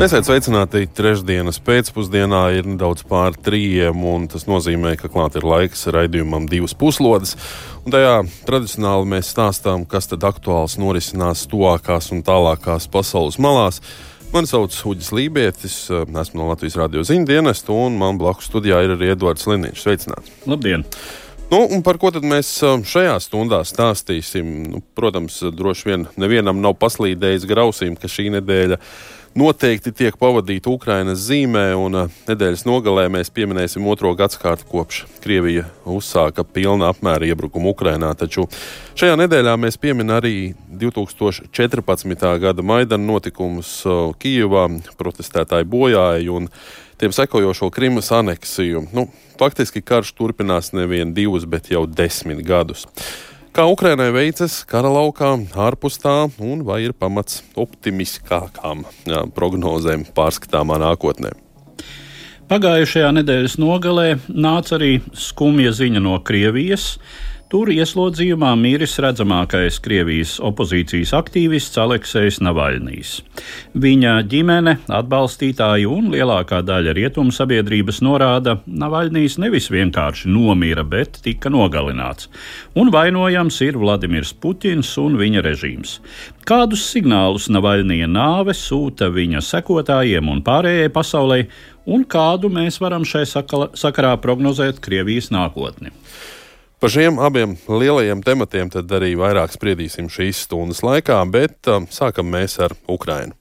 Esiet sveicināti trešdienas pēcpusdienā, ir nedaudz pāri trījiem, un tas nozīmē, ka klāt ir laiks raidījumam divas puslodes. Un tajā tradicionāli mēs stāstām, kas tad aktuāls norisinās tuvākās un tālākās pasaules malās. Mani sauc Uģis Lībietis, esmu no Latvijas radio ziņu dienesta, un man blakus studijā ir arī Edvards Liniņš. Sveicināts! Labdien! Nu, par ko tad mēs šajā stundā stāstīsim? Nu, protams, droši vien nevienam nav paslīdējis grausīm, ka šī nedēļa ir noteikti tiek pavadīta Ukrainas zīmē, un uh, nedēļas nogalē mēs pieminēsim otro gadsimtu kopš Krievija uzsāka pilna apmēra iebrukumu Ukrainā. Taču šajā nedēļā mēs pieminam arī 2014. gada Maidana notikumus uh, Kijivā, protestētāji bojāja un tiem sekojošo Krimas aneksiju. Nu, faktiski karš turpinās nevien divus, bet jau desmit gadus. Kā Ukrainai veicas kara laukā, ārpus tā, un vai ir pamats optimistiskākām prognozēm pārskatāmā nākotnē? Pagājušajā nedēļas nogalē nāca arī skumja ziņa no Krievijas, Tur ieslodzījumā miris redzamākais Krievijas opozīcijas aktīvists Aleksejs Navaļnīs. Viņa ģimene, atbalstītāji un lielākā daļa rietumu sabiedrības norāda, Navaļnīs nevis vienkārši nomira, bet tika nogalināts. Un vainojams ir Vladimirs Putins un viņa režīms. Kādus signālus Navaļnija nāve sūta viņa sekotājiem un pārējai pasaulē, un kādu mēs varam šai sakarā prognozēt Krievijas nākotni? Par šiem abiem lielajiem tematiem tad arī vairāk spriedīsim šīs stundas laikā, bet um, sākam mēs ar Ukrainu.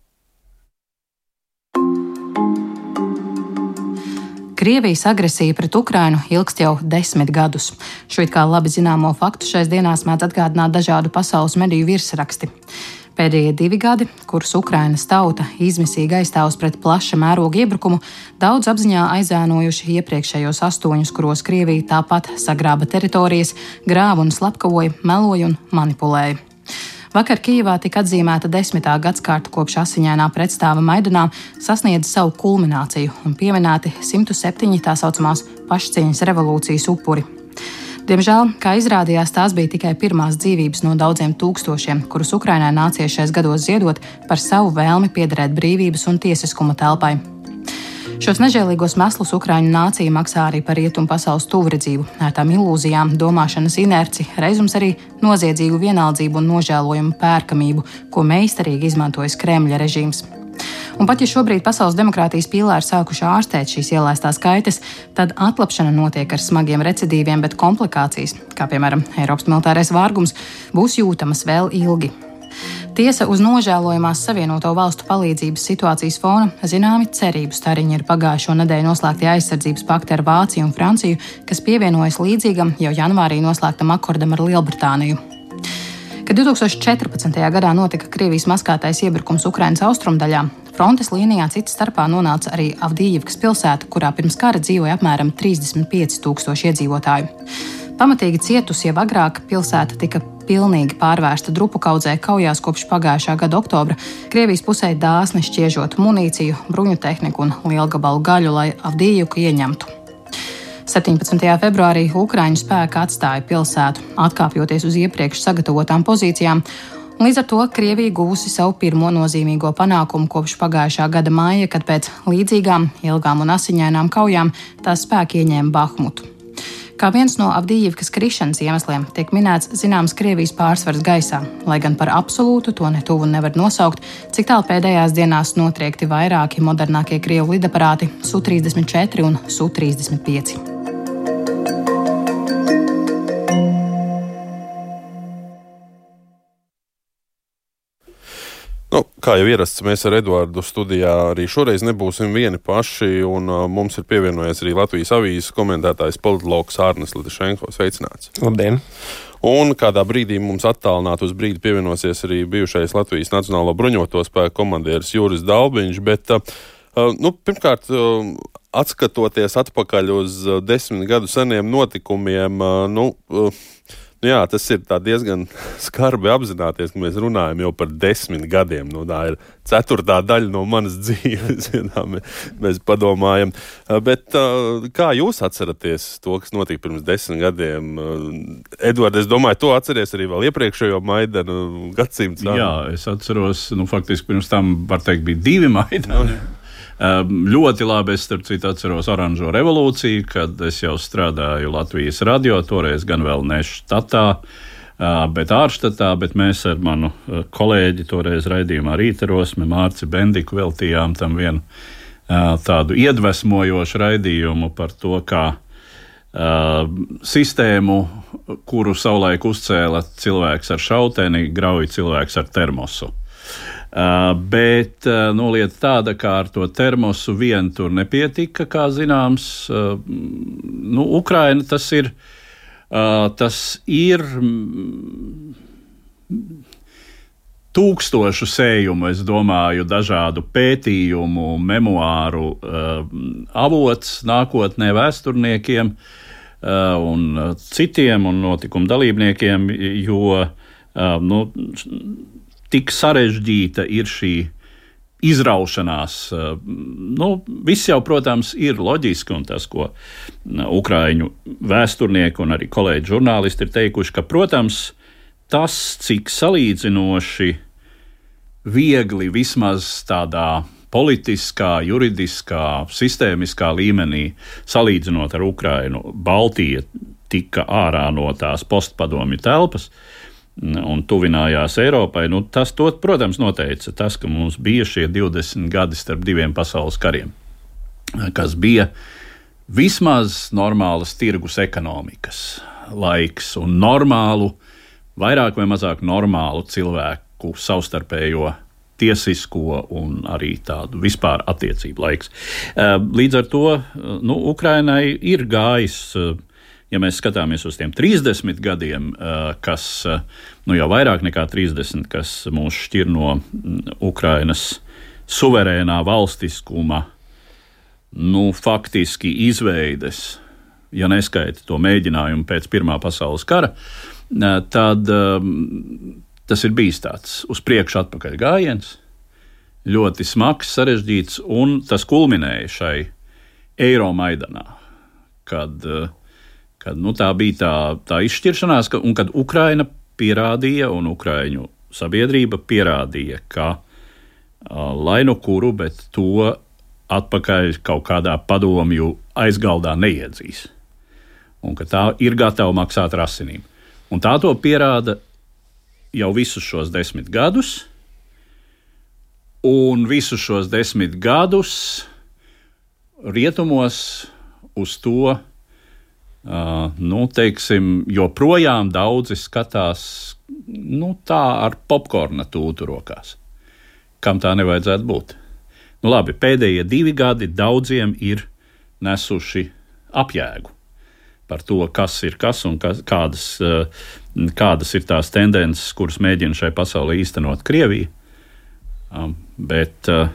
Krievijas agresija pret Ukrainu ilgst jau desmit gadus. Šeit kā labi zināmo faktu šais dienās mēdz atgādināt dažādu pasaules mediju virsraksti. Pēdējie divi gadi, kurus Ukrainas tauta izmisīgi aizstāvus pret plaša mēroga iebrukumu, daudz apziņā aizēnojuši iepriekšējos astoņus, kuros Krievija tāpat sagrāba teritorijas, grāva un slepkavoja, meloja un manipulēja. Vakar Kijivā tika atzīmēta desmitā gadsimta kopš asiņainā pretstāva Maidanā sasniedza savu kulmināciju un pieminēti 107 tā saucamās pašcieņas revolūcijas upuri. Diemžēl, kā izrādījās, tās bija tikai pirmās dzīvības no daudziem tūkstošiem, kurus Ukrainai nācies šais gados ziedot par savu vēlmi piederēt brīvības un tiesiskuma telpai. Šos nežēlīgos meslus Ukrāņu nācija maksā arī par rietumu pasaules tuvredzību, ērtām ilūzijām, domāšanas inerci, reizums arī noziedzīgu vienaldzību un nožēlojumu pērkamību, ko meistarīgi izmantojas Kremļa režīms. Un pat ja šobrīd pasaules demokrātijas pīlāri sākuši ārstēt šīs ielaistās kaitas, tad atlapšana notiek ar smagiem recidīviem, bet komplikācijas, kā piemēram Eiropas militārais vārgums, būs jūtamas vēl ilgi. Tiesa uz nožēlojamās Savienoto valstu palīdzības situācijas fona zināmi cerību stariņi ir pagājušo nedēļu noslēgtie aizsardzības pakti ar Vāciju un Franciju, kas pievienojas līdzīgam jau janvārī noslēgtam akordam ar Lielbritāniju. Kad 2014. gadā notika Krievijas maskātais iebrukums Ukrainas austrumdaļā, frontes līnijā cits starpā nonāca arī Avdijivkas pilsēta, kurā pirms kara dzīvoja apmēram 35 tūkstoši iedzīvotāju. Pamatīgi cietusi jau agrāk pilsēta tika pilnīgi pārvērsta drupu kaudzē kaujās kopš pagājušā gada oktobra, Krievijas pusē dāsni šķiežot munīciju, bruņu tehniku un lielgabalu gaļu, lai Avdijivku ieņemtu. 17. februārī Ukrāņu spēki atstāja pilsētu, atkāpjoties uz iepriekš sagatavotām pozīcijām. Līdz ar to Krievija guvusi savu pirmo nozīmīgo panākumu kopš pagājušā gada māja, kad pēc līdzīgām, ilgām un asiņainām kaujām tās spēki ieņēma Bahmutu. Kā viens no Avdijivkas krišanas iemesliem tiek minēts zināms Krievijas pārsvars gaisā, lai gan par absolūtu to netuvu nevar nosaukt, cik tālu pēdējās dienās notriekti vairāki modernākie Krievu lidaparāti Su-34 un Su-35. Nu, kā jau ierasts, mēs ar Eduardu studijā arī šoreiz nebūsim vieni paši. Un, uh, mums ir pievienojies arī Latvijas avīzes komentētājs politologs Arnis Litišenko. Sveicināts! Labdien! Un kādā brīdī mums attālināti uz brīdi pievienosies arī bijušais Latvijas Nacionālo bruņoto spēku komandieris Juris Dalbiņš. Bet, uh, uh nu, pirmkārt, uh, atskatoties atpakaļ uz uh, desmit gadu seniem notikumiem, uh, nu, Nu, jā, tas ir diezgan skarbi apzināties, ka mēs runājam jau par desmit gadiem. Nu, tā ir ceturtā daļa no manas dzīves, ja mēs padomājam. Bet kā jūs atceraties to, kas notika pirms desmit gadiem? Edvards, es domāju, to atceries arī vēl iepriekšējo Maidanu gadsimtu. Jā, es atceros, nu, faktiski pirms tam, var teikt, bija divi Maidani. Nu. Ļoti labi es starp citu atceros oranžo revolūciju, kad es jau strādāju Latvijas radio, toreiz gan vēl ne štatā. Bet ārštatā, bet mēs ar manu kolēģi toreiz raidījumā Rītarosmi Mārci Bendiku veltījām tam vienu tādu iedvesmojošu raidījumu par to, kā Uh, sistēmu, kuru savulaik uzcēla cilvēks ar šauteni, grauj cilvēks ar termosu. Uh, bet uh, nu, lieta tāda, ka ar to termosu vien tur nepietika, kā zināms. Uh, nu, Ukraina tas ir. Tas ir tūkstošu sējumu, es domāju, dažādu pētījumu, memoāru avots nākotnē vēsturniekiem un citiem un notikumu dalībniekiem, jo nu, tik sarežģīta ir šī izraušanās. Eh, nu, viss jau, protams, ir loģiski, un tas, ko eh, Ukrāņu vēsturnieki un arī kolēģi žurnālisti ir teikuši, ka, protams, tas, cik salīdzinoši viegli vismaz tādā politiskā, juridiskā, sistēmiskā līmenī, salīdzinot ar Ukrajinu, Baltija tika ārā no tās postpadomju telpas. Un tuvinājās Eiropai, nu, tas, to, protams, noteica tas, ka mums bija šie 20 gadi starp diviem pasaules kariem, kas bija vismaz normālas tirgus ekonomikas laiks un normālu, vairāk vai mazāk normālu cilvēku savstarpējo tiesisko un arī tādu vispār attiecību laiks. Līdz ar to nu, Ukrainai ir gājis ja mēs skatāmies uz tiem 30 gadiem, eh, kas eh, nu, jau vairāk nekā 30, kas mūs šķir no mm, Ukrainas suverēnā valstiskuma, nu, faktiski izveides, ja neskaita to mēģinājumu pēc Pirmā pasaules kara, eh, tad tas ir bijis tāds uz priekšu atpakaļ gājiens, ļoti smags, sarežģīts, un tas kulminēja šai Eiromaidanā, kad uh, kad nu, tā bija tā, tā izšķiršanās, ka, un kad Ukraina pierādīja, un Ukraiņu sabiedrība pierādīja, ka lai nu kuru, bet to atpakaļ kaut kādā padomju aizgaldā neiedzīs. Un ka tā ir gatava maksāt ar asinīm. Un tā to pierāda jau visus šos desmit gadus, un visus šos desmit gadus rietumos uz to Uh, nu, teiksim, joprojām daudzi skatās nu, tā ar popkorna tūtu rokās. Kam tā nevajadzētu būt? Nu, labi, pēdējie divi gadi daudziem ir nesuši apjēgu par to, kas ir kas un kas, kādas, uh, kādas ir tās tendences, kuras mēģina šai pasaulē īstenot Krievija. Um, bet uh,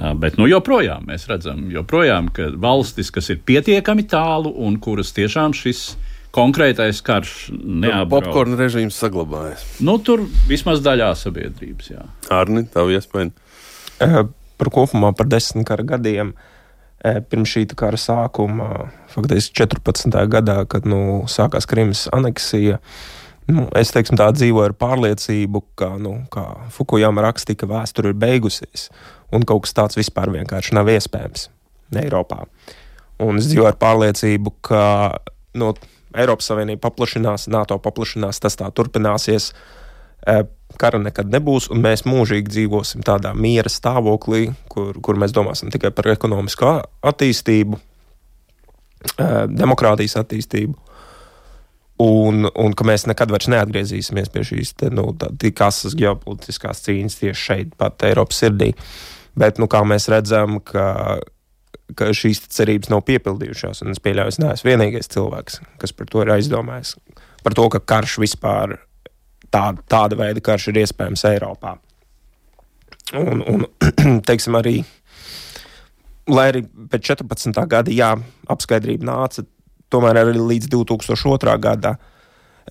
Bet nu, joprojām mēs redzam, joprojām, ka valstis, kas ir pietiekami tālu un kuras tiešām šis konkrētais karš neapdraud. Popkorna režīms saglabājas. Nu, tur vismaz daļā sabiedrības. Jā. Arni, tavu iespēju? Par kopumā par desmit kara gadiem. Pirms šī kara sākuma, faktiski 14. gadā, kad nu, sākās Krimas aneksija, nu, es teiksim, tā dzīvoju ar pārliecību, ka, nu, kā Fukujama rakstīja, ka vēsture ir beigusies un kaut kas tāds vispār vienkārši nav iespējams Eiropā. Un es dzīvoju ar pārliecību, ka nu, Eiropas Savienība paplašinās, NATO paplašinās, tas tā turpināsies. E, kara nekad nebūs, un mēs mūžīgi dzīvosim tādā miera stāvoklī, kur, kur mēs domāsim tikai par ekonomisko attīstību, e, demokrātijas attīstību. Un, un ka mēs nekad vairs neatgriezīsimies pie šīs te, nu, kasas ģeopolitiskās cīņas tieši šeit, pat Eiropas sirdī. Uh, Bet, nu, kā mēs redzam, ka, ka šīs cerības nav piepildījušās, un es pieļauju, es neesmu vienīgais cilvēks, kas par to ir aizdomājis. Par to, ka karš vispār tā, tāda veida karš ir iespējams Eiropā. Un, un teiksim, arī, lai arī pēc 14. gada, jā, apskaidrība nāca, tomēr arī līdz 2002. gadam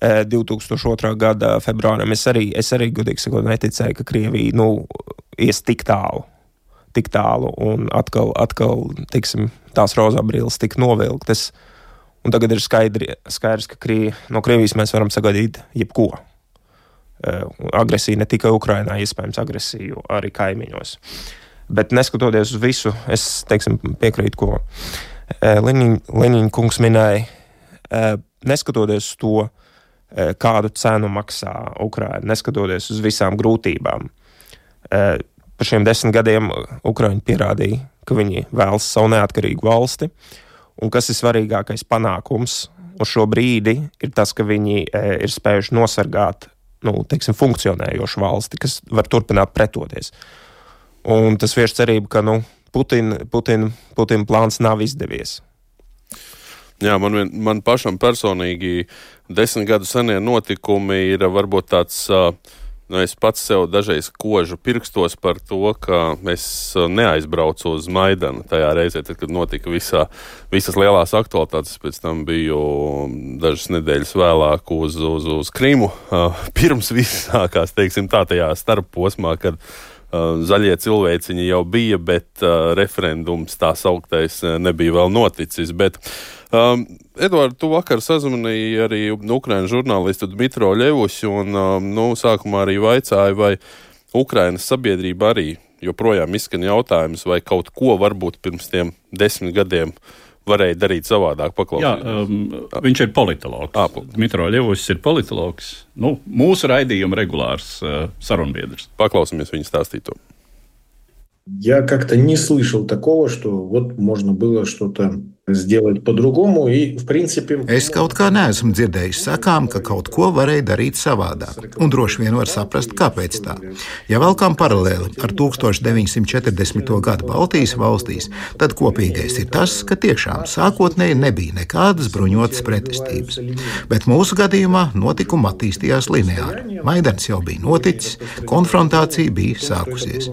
2002. gada februārim es arī, es arī godīgi sakot, neticēju, ka Krievija nu, ies tik tālu. Tik tālu, un atkal, atkal tiksim, tās rozā brilles tika novilktas. Un tagad ir skaidri, skaidrs, ka Krī, no Krievijas mēs varam sagaidīt jebko. Agresija ne tikai Ukrainā, iespējams, agresiju arī kaimiņos. Bet neskatoties uz visu, es teiksim, piekrītu, ko Leņķina kungs minēja. Neskatoties uz to, kādu cenu maksā Ukraiņa, neskatoties uz visām grūtībām. Par šiem desmit gadiem Ukraiņi pierādīja, ka viņi vēlas savu neatkarīgu valsti, un kas ir svarīgākais panākums uz šo brīdi, ir tas, ka viņi eh, ir spējuši nosargāt nu, teiksim, funkcionējošu valsti, kas var turpināt pretoties. Un tas vieš cerību, ka nu, Putina Putin, Putin plāns nav izdevies. Jā, man, vien, man pašam personīgi desmit gadu senie notikumi ir varbūt tāds. Nu, es pats sev dažreiz kožu pirkstos par to, ka es neaizbraucu uz Maidanu tajā reizē, tad, kad notika visā, visas lielās aktualitātes. Pēc tam biju dažas nedēļas vēlāk uz, uz, uz Krimu. Pirms viss sākās, teiksim, tā tajā starposmā, kad zaļie cilvēciņi jau bija, bet referendums tā sauktais nebija vēl noticis. Bet, uh, Um, Edvards, tu vakar sazvanīji arī Ukraiņu žurnālistu Dmitro Ļevusi, un um, nu, sākumā arī vaicāja, vai Ukraiņas sabiedrība arī joprojām izskan jautājums, vai kaut ko varbūt pirms tiem desmit gadiem varēja darīt savādāk. Jā, um, viņš ir politologs. Āpul. Dmitro Ļevus ir politologs. Nu, mūsu raidījuma regulārs uh, sarunbiedrs. Paklausīsimies viņa stāstīto. Я как-то не слышал такого, что вот можно было что-то сделать по-другому. И, в принципе, es kaut kā neesmu dzirdējis sakām, ka kaut ko varēja darīt savādāk. Un droši vien var saprast, kāpēc tā. Ja valkām paralēli ar 1940. gadu Baltijas valstīs, tad kopīgais ir tas, ka tiešām sākotnēji nebija nekādas bruņotas pretestības. Bet mūsu gadījumā notikuma attīstījās lineāri. Maidans jau bija noticis, konfrontācija bija sākusies.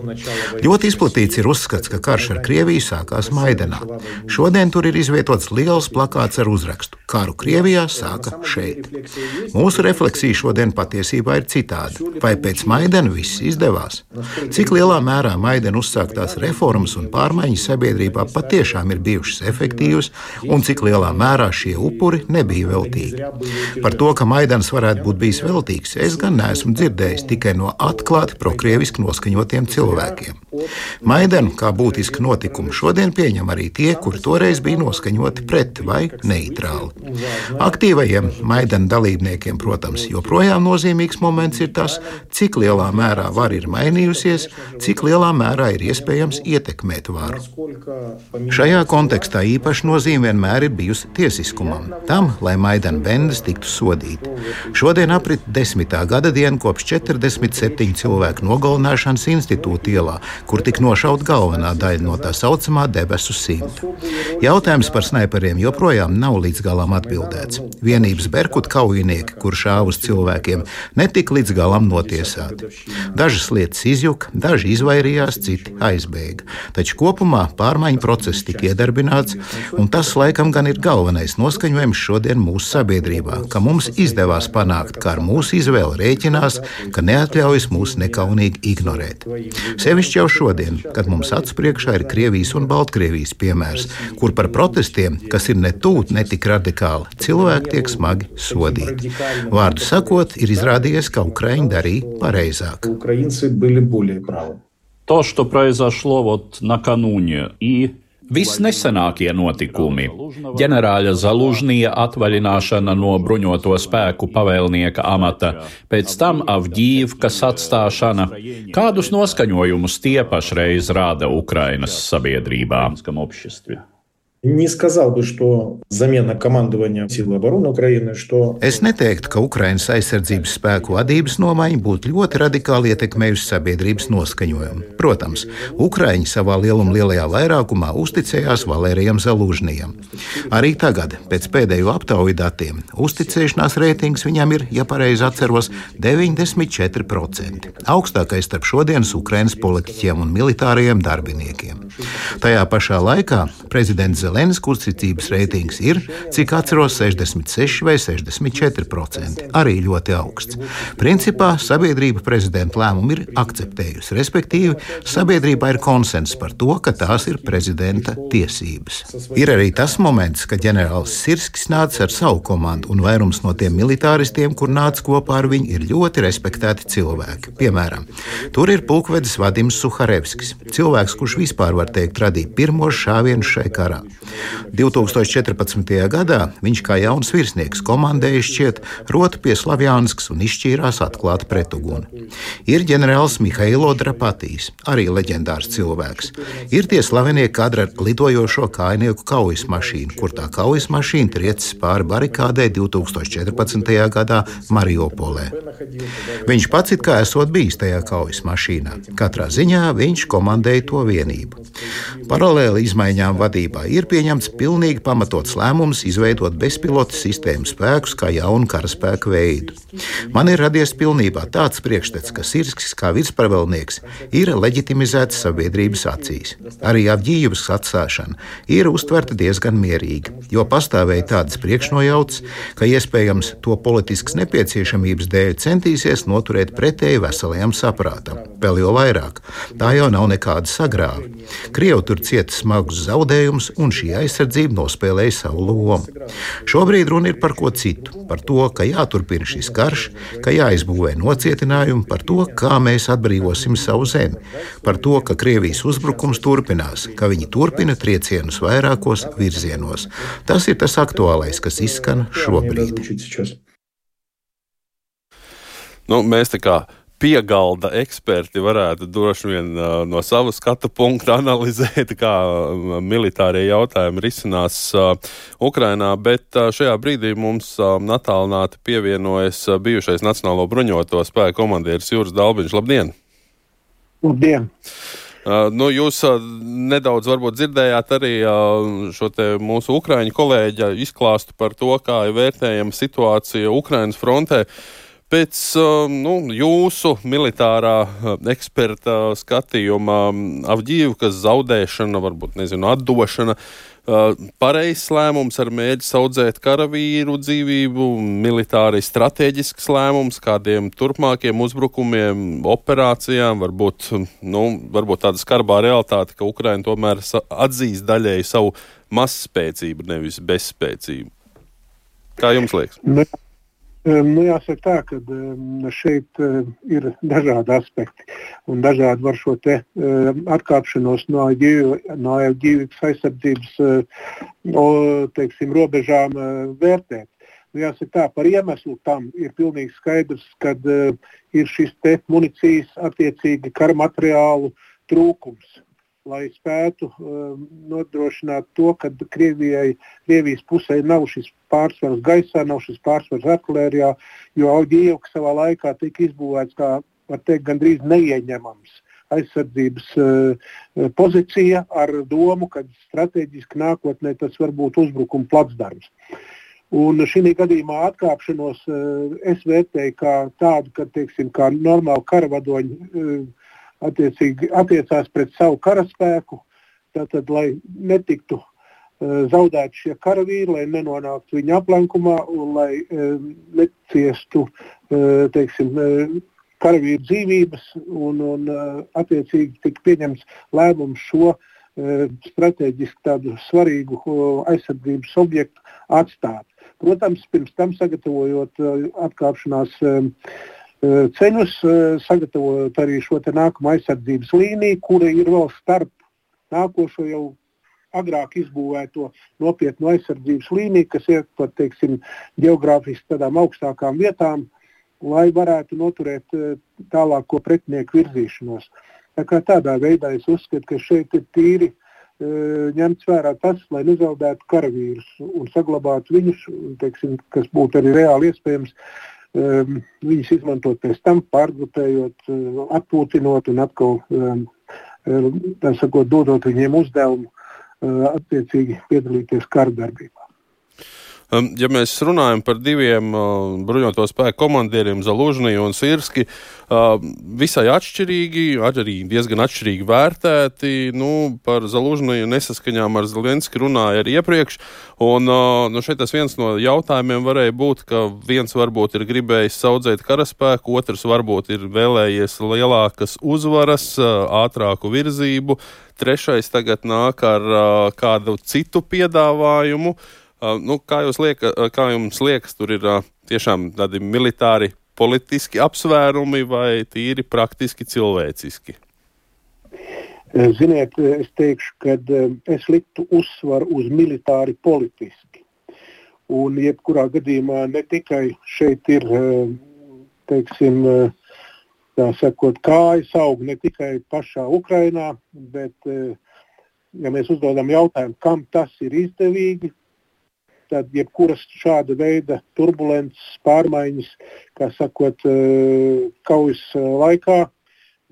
Ļoti izplatīts ir uzskats, ka karš ar Krieviju sākās Maidanā. Šodien tur ir izvietots liels plakāts ar uzrakstu: Karu Krievijā sāka šeit. Mūsu refleksija šodien patiesībā ir citāda. Vai pēc Maidana viss izdevās? Cik lielā mērā Maidana uzsāktās reformas un pārmaiņas sabiedrībā patiešām ir bijušas efektīvas, un cik lielā mērā šie upuri nebija veltīgi? Par to, ka Maidans varētu būt bijis veltīgs, es gan neesmu dzirdējis tikai no atklāti prokrieviski noskaņotiem cilvēkiem. Maidanu kā būtisku notikumu šodien pieņem arī tie, kuri toreiz bija noskaņoti pret vai neitrāli. Aktīvajiem Maidana dalībniekiem, protams, joprojām nozīmīgs moments ir tas, cik lielā mērā vara ir mainījusies, cik lielā mērā ir iespējams ietekmēt varu. Šajā kontekstā īpaši nozīme vienmēr ir bijusi tiesiskumam, tam, lai Maidana bendas tiktu sodīti. Šodien aprit desmitā gada diena kopš 47 cilvēku nogalināšanas institūta ielā, kur tika nošauta galvenā daļa no tā saucamā debesu simta. Jautājums par sniperiem joprojām nav līdz galam atbildēts. Vienības Berkuta kaujinieki, kur šāva uz cilvēkiem, netika līdz galam notiesāti. Dažas lietas izjuka, daži izvairījās, citi aizbēga. Taču kopumā pārmaiņu process tika iedarbināts, un tas laikam gan ir galvenais noskaņojums šodien mūsu sabiedrībā, ka mums izdevās panākt, ka ar mūsu izvēli rēķinās, ka neatļaujas mūs nekaunīgi ignorēt. Sevišķi jau šodien, kad mums acu priekšā ir Krievijas un Baltkrievijas piemērs, kur par protestiem, kas ir ne tūt, ne tik radikāli, cilvēki tiek smagi sodīti. Vārdu sakot, ir izrādījies, ka Ukraiņi darīja pareizāk. То, что произошло вот накануне и Visnesenākie notikumi - ģenerāļa Zalužņija atvaļināšana no bruņoto spēku pavēlnieka amata, pēc tam Avģīvkas atstāšana. Kādus noskaņojumus tie pašreiz rāda Ukrainas sabiedrībā? Не сказал бы, что замена командования сил обороны Украины, что... Es neteiktu, ka Ukrainas aizsardzības spēku vadības nomaiņa būtu ļoti radikāli ietekmējusi sabiedrības noskaņojumu. Protams, Ukraiņi savā lieluma lielajā vairākumā uzticējās Valērijam Zalūžnijam. Arī tagad, pēc pēdējo aptauju datiem, uzticēšanās reitings viņam ir, ja pareizi atceros, 94%. Augstākais starp šodienas Ukrainas politiķiem un militārajiem darbiniekiem. Tajā pašā laikā prezidents Lenas uzticības reitings ir, cik atceros, 66 vai 64%. Arī ļoti augsts. Principā sabiedrība prezidenta lēmumu ir akceptējusi, respektīvi, sabiedrībā ir konsens par to, ka tās ir prezidenta tiesības. Ir arī tas moments, kad ģenerālis Sirskis nāca ar savu komandu, un vairums no tiem militāristiem, kur nāca kopā ar viņu, ir ļoti respektēti cilvēki. Piemēram, tur ir pulkvedis Vadims Suharevskis, cilvēks, kurš vispār var teikt radīja pirmo šāvienu šai karā. 2014. gadā viņš kā jauns virsnieks komandēja šķiet rotu pie Slavjānskas un izšķīrās atklāt pretuguni. Ir ģenerālis Mihailo Drapatīs, arī leģendārs cilvēks. Ir tie slavenie kadri ar lidojošo kājnieku kaujas mašīnu, kur tā kaujas mašīna triecis pāri barikādē 2014. gadā Mariupolē. Viņš pats it kā esot bijis tajā kaujas mašīnā. Katrā ziņā viņš komandēja to vienību. Paralēli izmaiņām vadībā ir pieņemts pilnīgi pamatots lēmums izveidot bezpilota sistēmu spēkus kā jaunu karaspēku veidu. Man ir radies pilnībā tāds priekšstats, ka Sirskis kā virspavēlnieks ir leģitimizēts sabiedrības acīs. Arī Avģījības atstāšana ir uztverta diezgan mierīgi, jo pastāvēja tādas priekšnojautas, ka iespējams to politiskas nepieciešamības dēļ centīsies noturēt pretēji veselajam saprātam. Vēl jau vairāk, tā jau nav nekāda sagrāva. Krievi tur cieta smagus zaudējumus, un šī aizsardzība nospēlēja savu lomu. Šobrīd runa ir par ko citu. Par to, ka jāturpina šis karš, ka jāizbūvē nocietinājumi, par to, kā mēs atbrīvosim savu zemi, par to, ka Krievijas uzbrukums turpinās, ka viņi turpina triecienus vairākos virzienos. Tas ir tas aktuālais, kas izskan šobrīd. Nu, mēs tā kā piegalda eksperti varētu droši vien uh, no sava skatu punkta analizēt, kā uh, militārie jautājumi risinās uh, Ukrainā, bet šajā brīdī mums natālināti pievienojas bijušais Nacionālo bruņoto spēku komandieris Jūras Dalbiņš. Labdien! Labdien! Nu, jūs nedaudz varbūt dzirdējāt arī šo mūsu ukrāņu kolēģa izklāstu par to, kā ir vērtējama situācija Ukrainas frontē. Uh, Pēc um, nu, jūsu militārā uh, eksperta skatījuma, um, Avģīvkas zaudēšana, varbūt nezinu, atdošana, uh, pareizs lēmums ar mēģi audzēt karavīru dzīvību, militāri strateģisks lēmums, kādiem turpmākiem uzbrukumiem, operācijām, varbūt, nu, varbūt tāda skarbā realitāte, ka Ukraina tomēr atzīst daļēji savu mazspēcību, nevis bezspēcību. Kā jums liekas? Ne. Nu, jāsaka tā, ka šeit ir dažādi aspekti un dažādi var šo te atkāpšanos no ģīvības aizsardzības teiksim, robežām vērtēt. Nu, jāsaka tā, par iemeslu tam ir pilnīgi skaidrs, ka ir šis te munīcijas attiecīgi kara materiālu trūkums lai spētu um, nodrošināt to, ka Krievijai, Krievijas pusē nav šis pārsvars gaisā, nav šis pārsvars artērijā, jo Auģijevka savā laikā tika izbūvēts kā, var teikt, gandrīz neieņemams aizsardzības uh, pozīcija ar domu, ka strateģiski nākotnē tas var būt uzbrukuma placdarms. Un šī gadījumā atkāpšanos uh, es vērtēju kā tādu, ka teiksim, kā normāli karavadoņi uh, attiecīgi attiecās pret savu karaspēku, tātad, lai netiktu uh, zaudēti šie karavīri, lai nenonāktu viņa aplenkumā un lai uh, neciestu uh, teiksim, karavīru dzīvības, un, un attiecīgi tika pieņemts lēmums šo strateģiski tādu svarīgu aizsardzības objektu atstāt. Protams, pirms tam sagatavojot atkāpšanās uh, ceļus, sagatavojot arī šo nākamo aizsardzības līniju, kura ir vēl starp nākošo jau agrāk izbūvēto nopietnu aizsardzības līniju, kas ir pat teiksim, geogrāfiski tādām augstākām vietām, lai varētu noturēt tālāko pretinieku virzīšanos. Tā tādā veidā es uzskatu, ka šeit ir tīri uh, ņemts vērā tas, lai nezaudētu karavīrus un saglabātu viņus, teiksim, kas būtu arī reāli iespējams um, viņus izmantot pēc tam, pārgrupējot, uh, atpūtinot un atkal um, sakot, dodot viņiem uzdevumu uh, attiecīgi piedalīties kara darbībā. Um, ja mēs runājam par diviem uh, bruņoto spēku komandieriem, Zalužņiju un Sirski, uh, visai atšķirīgi, arī diezgan atšķirīgi vērtēti. Nu, par Zalužņiju nesaskaņām ar Zelenski runāja arī iepriekš. Un, uh, nu, šeit tas viens no jautājumiem varēja būt, ka viens varbūt ir gribējis saudzēt karaspēku, otrs varbūt ir vēlējies lielākas uzvaras, ātrāku virzību. Trešais tagad nāk ar kādu citu piedāvājumu. Uh, nu, kā, lieka, uh, kā jums liekas, tur ir uh, tiešām tādi militāri, politiski apsvērumi vai tīri praktiski cilvēciski? Ziniet, es teikšu, ka es liktu uzsvaru uz militāri politiski. Un, jebkurā gadījumā, ne tikai šeit ir, teiksim, sakot, kājas aug ne tikai pašā Ukrainā, bet, ja mēs uzdodam jautājumu, kam tas ir izdevīgi, tad jebkuras šāda veida turbulences, pārmaiņas, kā sakot, eh, kaujas eh, laikā,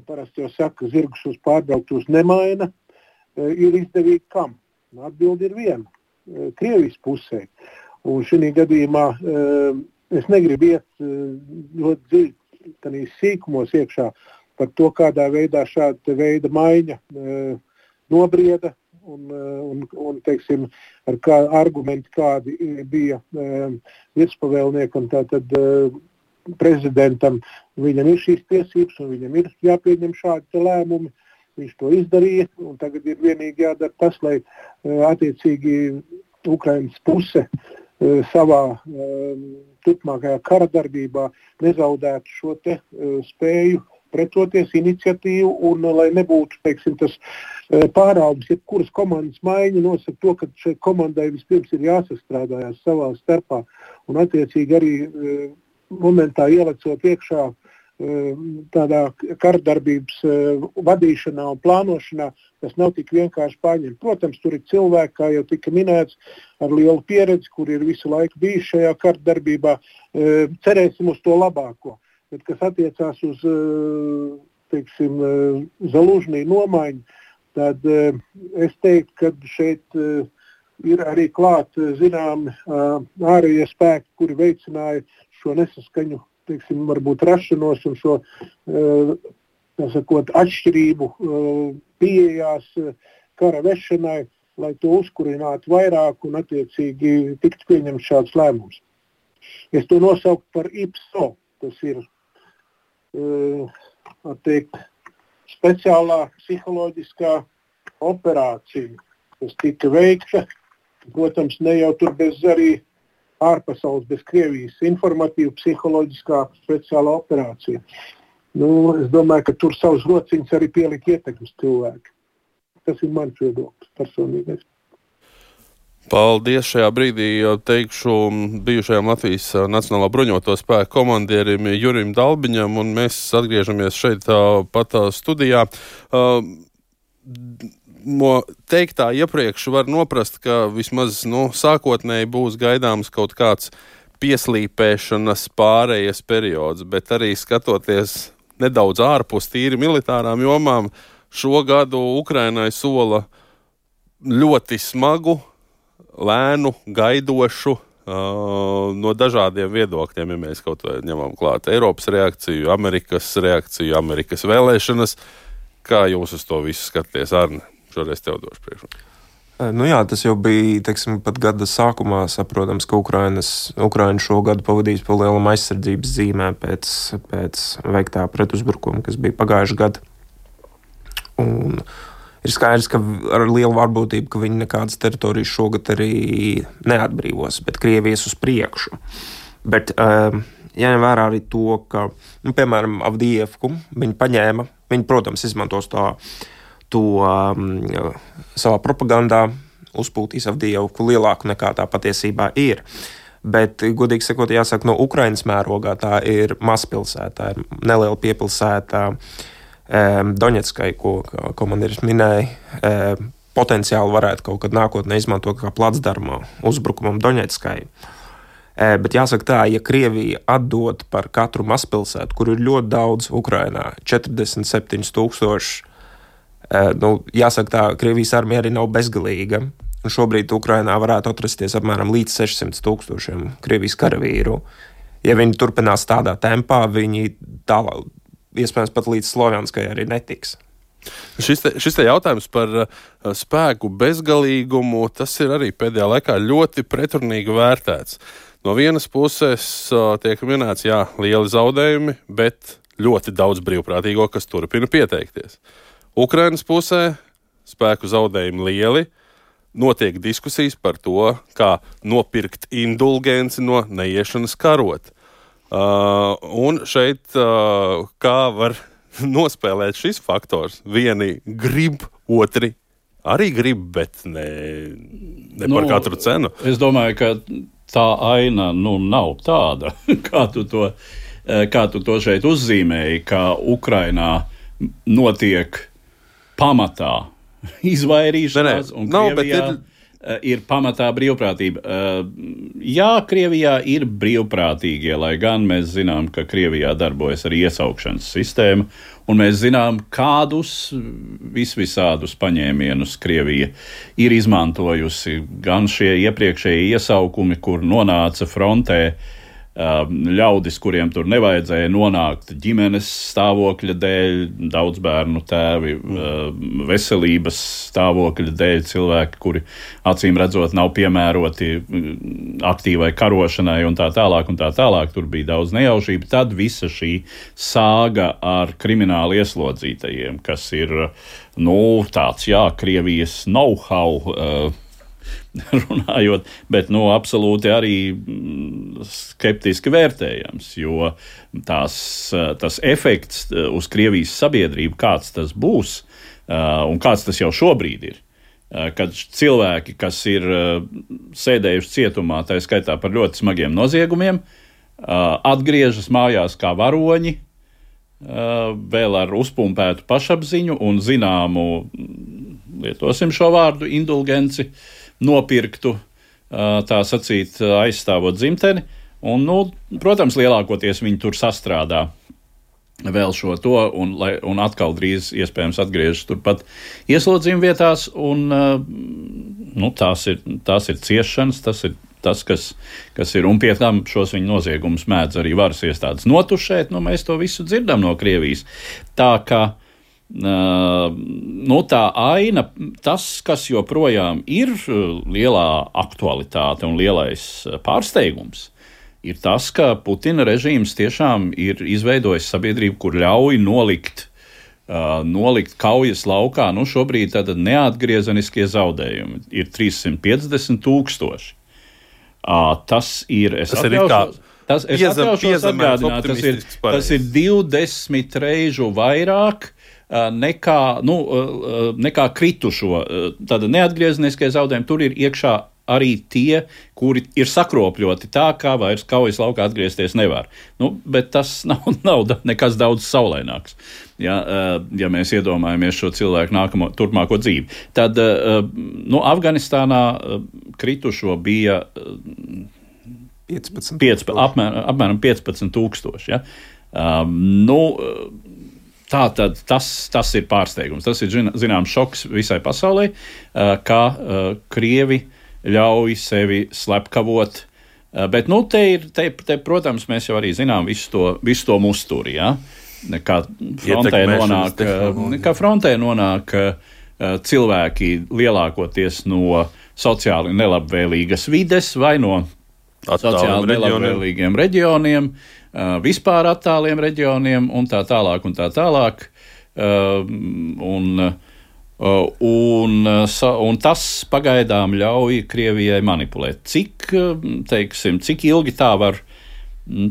parasti jau saka, zirgus uz pārbrauktos nemaina, eh, ir izdevīgi kam? Atbildi ir viena - Krievijas pusē. Un šī gadījumā es negribu iet ļoti dziļi sīkumos iekšā par to, kādā veidā šāda veida maiņa nobrieda un, eh, un, un teiksim, ar kā argumenti, kādi bija um, virspavēlniekam, tātad prezidentam, viņam ir šīs tiesības un viņam ir jāpieņem šādi lēmumi. Viņš to izdarīja, un tagad ir vienīgi jādara tas, lai attiecīgi Ukraiņas puse savā turpmākajā kara darbībā nezaudētu šo te, spēju pretoties iniciatīvu un lai nebūtu teiksim, tas e, pārāvums, jebkuras komandas maiņa nosaka to, ka šai komandai vispirms ir jāsastrādājas savā starpā un attiecīgi arī e, momentā ielecot iekšā tādā kardarbības vadīšanā un plānošanā, tas nav tik vienkārši pārņemt. Protams, tur ir cilvēki, kā jau tika minēts, ar lielu pieredzi, kur ir visu laiku bijuši šajā kardarbībā. Cerēsim uz to labāko bet kas attiecās uz eh, teiksim, eh, Zalužņī nomaiņu, tad eh, es teiktu, ka šeit ir arī klāt zināmi ārējie spēki, kuri veicināja šo nesaskaņu, teiksim, varbūt rašanos un šo sakot, atšķirību pieejās kara vešanai, lai to uzkurinātu vairāk un attiecīgi tiktu pieņemts šāds lēmums. Es to nosaucu par IPSO. Tas ir teikt, speciālā psiholoģiskā operācija, kas tika veikta. Protams, ne jau tur bez arī ārpasaules, bez Krievijas informatīva, psiholoģiskā speciālā operācija. Nu, es domāju, ka tur savus rociņus arī pielika ietekmes cilvēki. Tas ir mans viedoklis personīgais. Paldies šajā brīdī teikšu bijušajam Latvijas Nacionālā bruņoto spēku komandierim Jurim Dalbiņam, un mēs atgriežamies šeit pat studijā. No teiktā iepriekš var noprast, ka vismaz nu, sākotnēji būs gaidāms kaut kāds pieslīpēšanas pārējas periods, bet arī skatoties nedaudz ārpus tīri militārām jomām, šo gadu Ukrainai sola ļoti smagu lēnu, gaidošu. Uh, no dažādiem viedokļiem, ja mēs kaut ko ņemam klāt, Eiropas reakciju, Amerikas reakciju, Amerikas vēlēšanas. Kā jūs uz to visu skatāties, Arne? Šoreiz tev došu priekšroku. Nu jā, tas jau bija teiksim, pat gada sākumā. Saprotams, ka Ukraiņa šo gadu pavadīs pa lielam aizsardzības zīmē pēc, pēc veiktā pretuzbrukuma, kas bija pagājušajā gadā. Un, ir skaidrs, ka ar lielu varbūtību, ka viņi nekādas teritorijas šogad arī neatbrīvos, bet Krievijas uz priekšu. Bet, um, jāņem vērā arī to, ka, nu, piemēram, Avdievku viņi paņēma, viņi, protams, izmantos to, to um, savā propagandā, uzpūtīs Avdievku lielāku nekā tā patiesībā ir. Bet, godīgi sakot, jāsaka, no Ukraiņas mērogā tā ir mazpilsēta, tā ir neliela piepilsēta. Uh, Doņetskai, ko komandieris minēja, potenciāli varētu kaut kad nākotnē izmantot kā placdarmu uzbrukumam Doņetskai. Bet jāsaka tā, ja Krievija atdod par katru mazpilsētu, kur ir ļoti daudz Ukrainā, 47,000, nu, jāsaka tā, Krievijas armija arī nav bezgalīga. Un šobrīd Ukrainā varētu atrasties apmēram līdz 600 tūkstošiem Krievijas karavīru. Ja viņi turpinās tādā tempā, viņi tālāk, iespējams, pat līdz Slovenskai arī netiks. Šis, te, šis te jautājums par uh, spēku bezgalīgumu, tas ir arī pēdējā laikā ļoti pretrunīgi vērtēts. No vienas puses uh, tiek minēts, jā, lieli zaudējumi, bet ļoti daudz brīvprātīgo, kas turpina pieteikties. Ukrainas pusē spēku zaudējumi lieli. Notiek diskusijas par to, kā nopirkt indulgenci no neiešanas karot. Uh, un šeit kā var nospēlēt šis faktors? Vieni grib, otri arī grib, bet ne, ne par nu, katru cenu. Es domāju, ka tā aina nu, nav tāda, kā tu to kā tu to šeit uzzīmēji, ka Ukrainā notiek pamatā izvairīšanās, un no, Krievijā ir... Eh, ir pamatā brīvprātība. Eh, jā, Krievijā ir brīvprātīgie, lai gan mēs zinām, ka Krievijā darbojas arī iesaukšanas sistēma, un mēs zinām, kādus visvisādus paņēmienus Krievija ir izmantojusi. Gan šie iepriekšējie iesaukumi, kur nonāca frontē, uh, ļaudis, kuriem tur nevajadzēja nonākt ģimenes stāvokļa dēļ, daudz bērnu tēvi, um, veselības stāvokļa dēļ, cilvēki, kuri acīm redzot nav piemēroti um, aktīvai karošanai un tā tālāk, un tā tālāk. Tur bija daudz nejaušību. Tad visa šī sāga ar kriminālu ieslodzītajiem, kas ir nu, tāds, jā, Krievijas know-how. Runājot, bet nu, absolūti arī mm, skeptiski vērtējams, jo tās, tas efekts eh, uz Krievijas sabiedrību, kāds tas būs eh, un kāds tas jau šobrīd ir. Eh, kad cilvēki, kas ir sēdējuši cietumā, tā skaitā par ļoti smagiem noziegumiem, atgriežas mājās kā varoņi, vēl ar uzpumpētu pašapziņu un zināmu, lietosim šo vārdu, indulgenci, uh, nopirktu, tā sacīt, aizstāvot dzimteni. Un, nu, protams, lielākoties viņi tur sastrādā vēl šo to, un, lai, un atkal drīz iespējams atgriežas turpat ieslodzījuma vietās. Un, nu, tās, ir, tās ir ciešanas, tas ir tas, kas, kas ir. Un pie tam šos viņa noziegumus mēdz arī varas iestādes notušēt. Nu, mēs to visu dzirdam no Krievijas. Tā kā nu, tā aina, tas, kas joprojām ir lielā aktualitāte un lielais pārsteigums, ir tas, ka Putina režīms tiešām ir izveidojis sabiedrību, kur ļauj nolikt, nolikt kaujas laukā. Nu, šobrīd tātad neatgriezeniskie zaudējumi ir 350 tūkstoši. Tas ir. Tas ir kā. Tas, es atļaušos atgādināt, tas ir, tas ir 20 reižu vairāk nekā, nu, nekā kritušo. Tāda neatgriezeniskie zaudējumi tur ir iekšā arī tie, kuri ir sakropļoti tā, kā vairs kaujas laukā atgriezties nevar. Nu, bet tas nav, nav nekas daudz saulēnāks. Ja, ja mēs iedomājamies šo cilvēku nākamo, turpmāko dzīvi, tad nu, Afganistānā kritušo bija 15, 15, apmēram, apmēram 15,000. Ja? Um, nu, Tā tad tas, tas ir pārsteigums. Tas ir zināms šoks visai pasaulē, ka krievi ļauj sevi slepkavot. Bet, nu, te ir, te, te, protams, mēs jau arī zinām visu to, visu to musturi. Ja? Kā frontē nonāk, kā frontē nonāk cilvēki lielākoties no sociāli nelabvēlīgas vides vai no sociāli nelabvēlīgiem reģioniem. vispār attāliem reģioniem un tā tālāk. Un tā tālāk. Un, Un, un tas pagaidām ļauj Krievijai manipulēt. Cik, teiksim, cik ilgi tā var,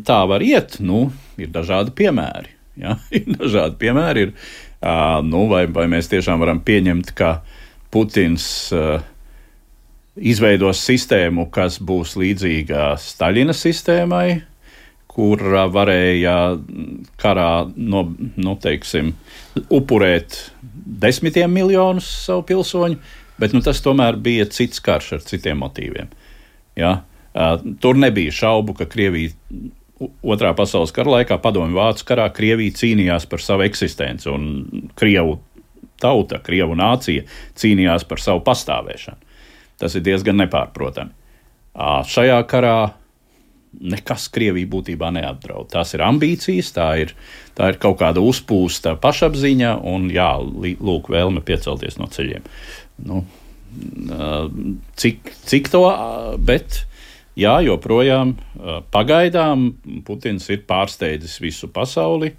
tā var iet, nu, ir dažādi piemēri. Ja? Ir dažādi piemēri. Ir, nu, vai, vai mēs tiešām varam pieņemt, ka Putins izveidos sistēmu, kas būs līdzīga Staļina sistēmai, kur varēja karā no, nu, teiksim, upurēt desmitiem miljonus savu pilsoņu, bet nu, tas tomēr bija cits karš ar citiem motīviem. Ja? Tur nebija šaubu, ka Krievija otrā pasaules kara laikā, padomju vācu karā, Krievija cīnījās par savu eksistenci, un Krievu tauta, Krievu nācija cīnījās par savu pastāvēšanu. Tas ir diezgan nepārprotami. Šajā karā nekas Krieviju būtībā neapdraud. Tās ir ambīcijas, tā ir, tā ir kaut kāda uzpūsta pašapziņa un, jā, lūk, vēlme piecelties no ceļiem. Nu, cik, cik to, bet jā, joprojām pagaidām Putins ir pārsteidzis visu pasauli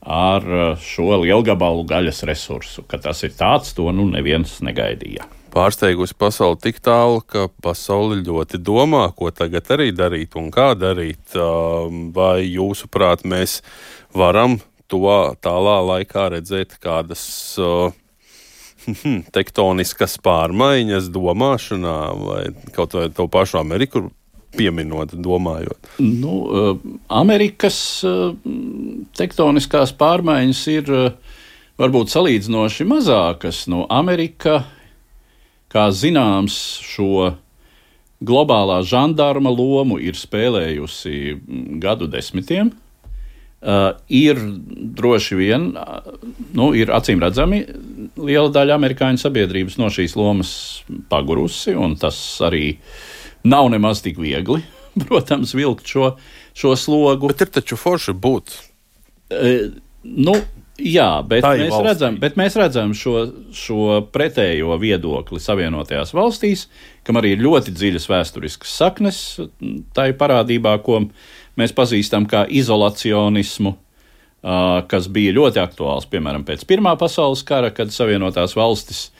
ar šo lielgabalu gaļas resursu. Ka tas ir tāds, to nu neviens negaidīja pārsteigusi pasauli tik tālu, ka pasauli ļoti domā, ko tagad arī darīt un kā darīt. Vai jūsuprāt, mēs varam to tālā laikā redzēt kādas tektoniskas pārmaiņas domāšanā, vai kaut vai to pašu Ameriku pieminot, domājot? Nu, Amerikas tektoniskās pārmaiņas ir varbūt salīdzinoši mazākas. Nu, Amerika kā zināms, šo globālā žandarma lomu ir spēlējusi gadu desmitiem. Uh, ir droši vien, uh, nu, ir acīm redzami, liela daļa amerikāņu sabiedrības no šīs lomas pagurusi, un tas arī nav nemaz tik viegli, protams, vilkt šo, šo slogu. Bet ir taču forši būt. Uh, nu, Jā, bet mēs, valstī. redzam, bet mēs redzam šo, šo pretējo viedokli Savienotajās valstīs, kam arī ir ļoti dziļas vēsturiskas saknes. Tā ir parādībā, ko mēs pazīstam kā izolacionismu, kas bija ļoti aktuāls piemēram pēc Pirmā pasaules kara, kad Savienotās valstis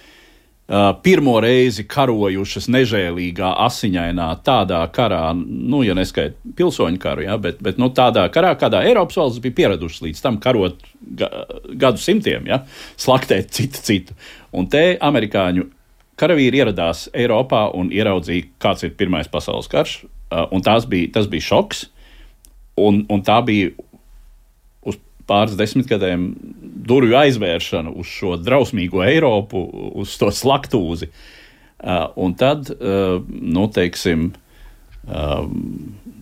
pirmo reizi karojušas nežēlīgā, asiņainā, tādā karā, nu, ja neskaita pilsoņu karu, ja, bet, bet nu, tādā karā, kādā Eiropas valsts bija pieradušas līdz tam karot ga, gadu simtiem, ja, slaktēt citu citu. Un te amerikāņu karavīri ieradās Eiropā un ieraudzīja, kāds ir Pirmais pasaules karš, uh, un bija, tas bija šoks, un, un tā bija pāris desmitgadēm durvju aizvēršanu uz šo drausmīgo Eiropu, uz to slaktūzi. Uh, un tad, uh, nu, teiksim, uh,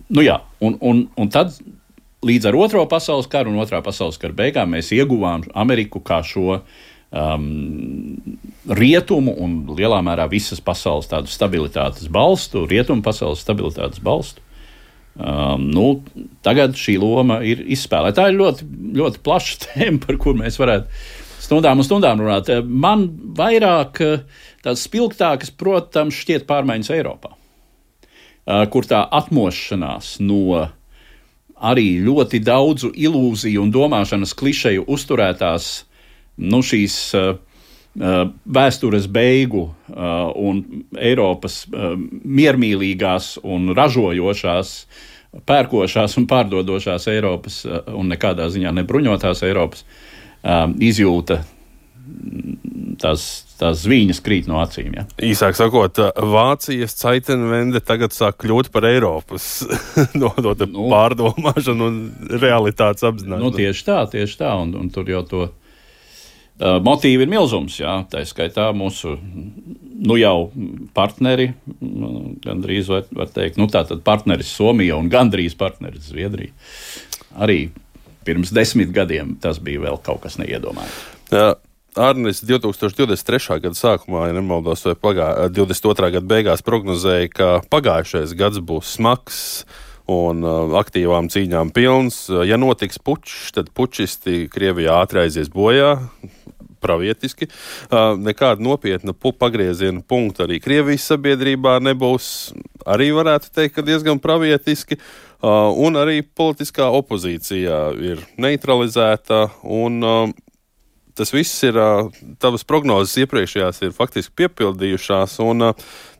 nu jā, un, un, un tad līdz ar Otro pasaules karu un Otrā pasaules kara beigām mēs ieguvām Ameriku kā šo um, rietumu un lielā mērā visas pasaules tādu stabilitātes balstu, rietumu pasaules stabilitātes balstu. Um, nu, tagad šī loma ir izspēlēta. Tā ir ļoti, ļoti plaša tēma, par kuru mēs varētu stundām un stundām runāt. Man vairāk eh, tās spilgtākas, protams, šķiet pārmaiņas Eiropā, uh, kur tā atmošanās no arī ļoti daudzu ilūziju un domāšanas klišeju uzturētās nu, šīs uh, vēstures beigu uh, un Eiropas uh, miermīlīgās un ražojošās pērkošās un pārdodošās Eiropas eh, un nekādā ziņā nebruņotās Eiropas izjūta tās, tās zvīņas krīt no acīm. Ja? Īsāk sakot, Vācijas caitenvende tagad sāk kļūt par Eiropas no, no nu, pārdomāšanu un realitātes apzināšanu. Nu, tieši tā, tieši tā, un, un tur jau to motīvi ir milzums, jā, tā skaitā mūsu nu jau partneri, nu, gandrīz var, var teikt, nu tātad partneris Somija un gandrīz partneris Zviedrija. Arī pirms desmit gadiem tas bija vēl kaut kas neiedomājams. Arnēs 2023. gada sākumā, ja nemaldos, vai pagā, 22. gada beigās prognozēja, ka pagājušais gads būs smags un uh, aktīvām cīņām pilns. Ja notiks pučs, tad pučisti Krievijā ātri aizies bojā pravietiski. Nekāda nopietna pagrieziena punkta arī Krievijas sabiedrībā nebūs. Arī varētu teikt, ka diezgan pravietiski. Un arī politiskā opozīcija ir neutralizēta. Un, tas viss ir, tavas prognozes iepriekšējās ir faktiski piepildījušās, un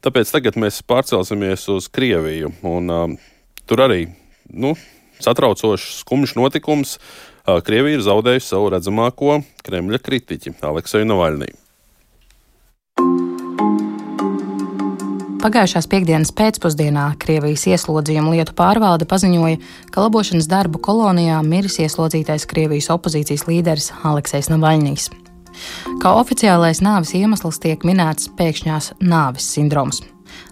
tāpēc tagad mēs pārcelsimies uz Krieviju. Un, tur arī nu, satraucošs, skumjš notikums. Krievija ir zaudējusi savu redzamāko Kremļa kritiķi Alekseju Navaļniju. Pagājušās piekdienas pēcpusdienā Krievijas ieslodzījuma lietu pārvalde paziņoja, ka labošanas darbu kolonijā miris ieslodzītais Krievijas opozīcijas līderis Aleksejs Navaļnijs. Kā oficiālais nāves iemesls tiek minēts pēkšņās nāves sindroms.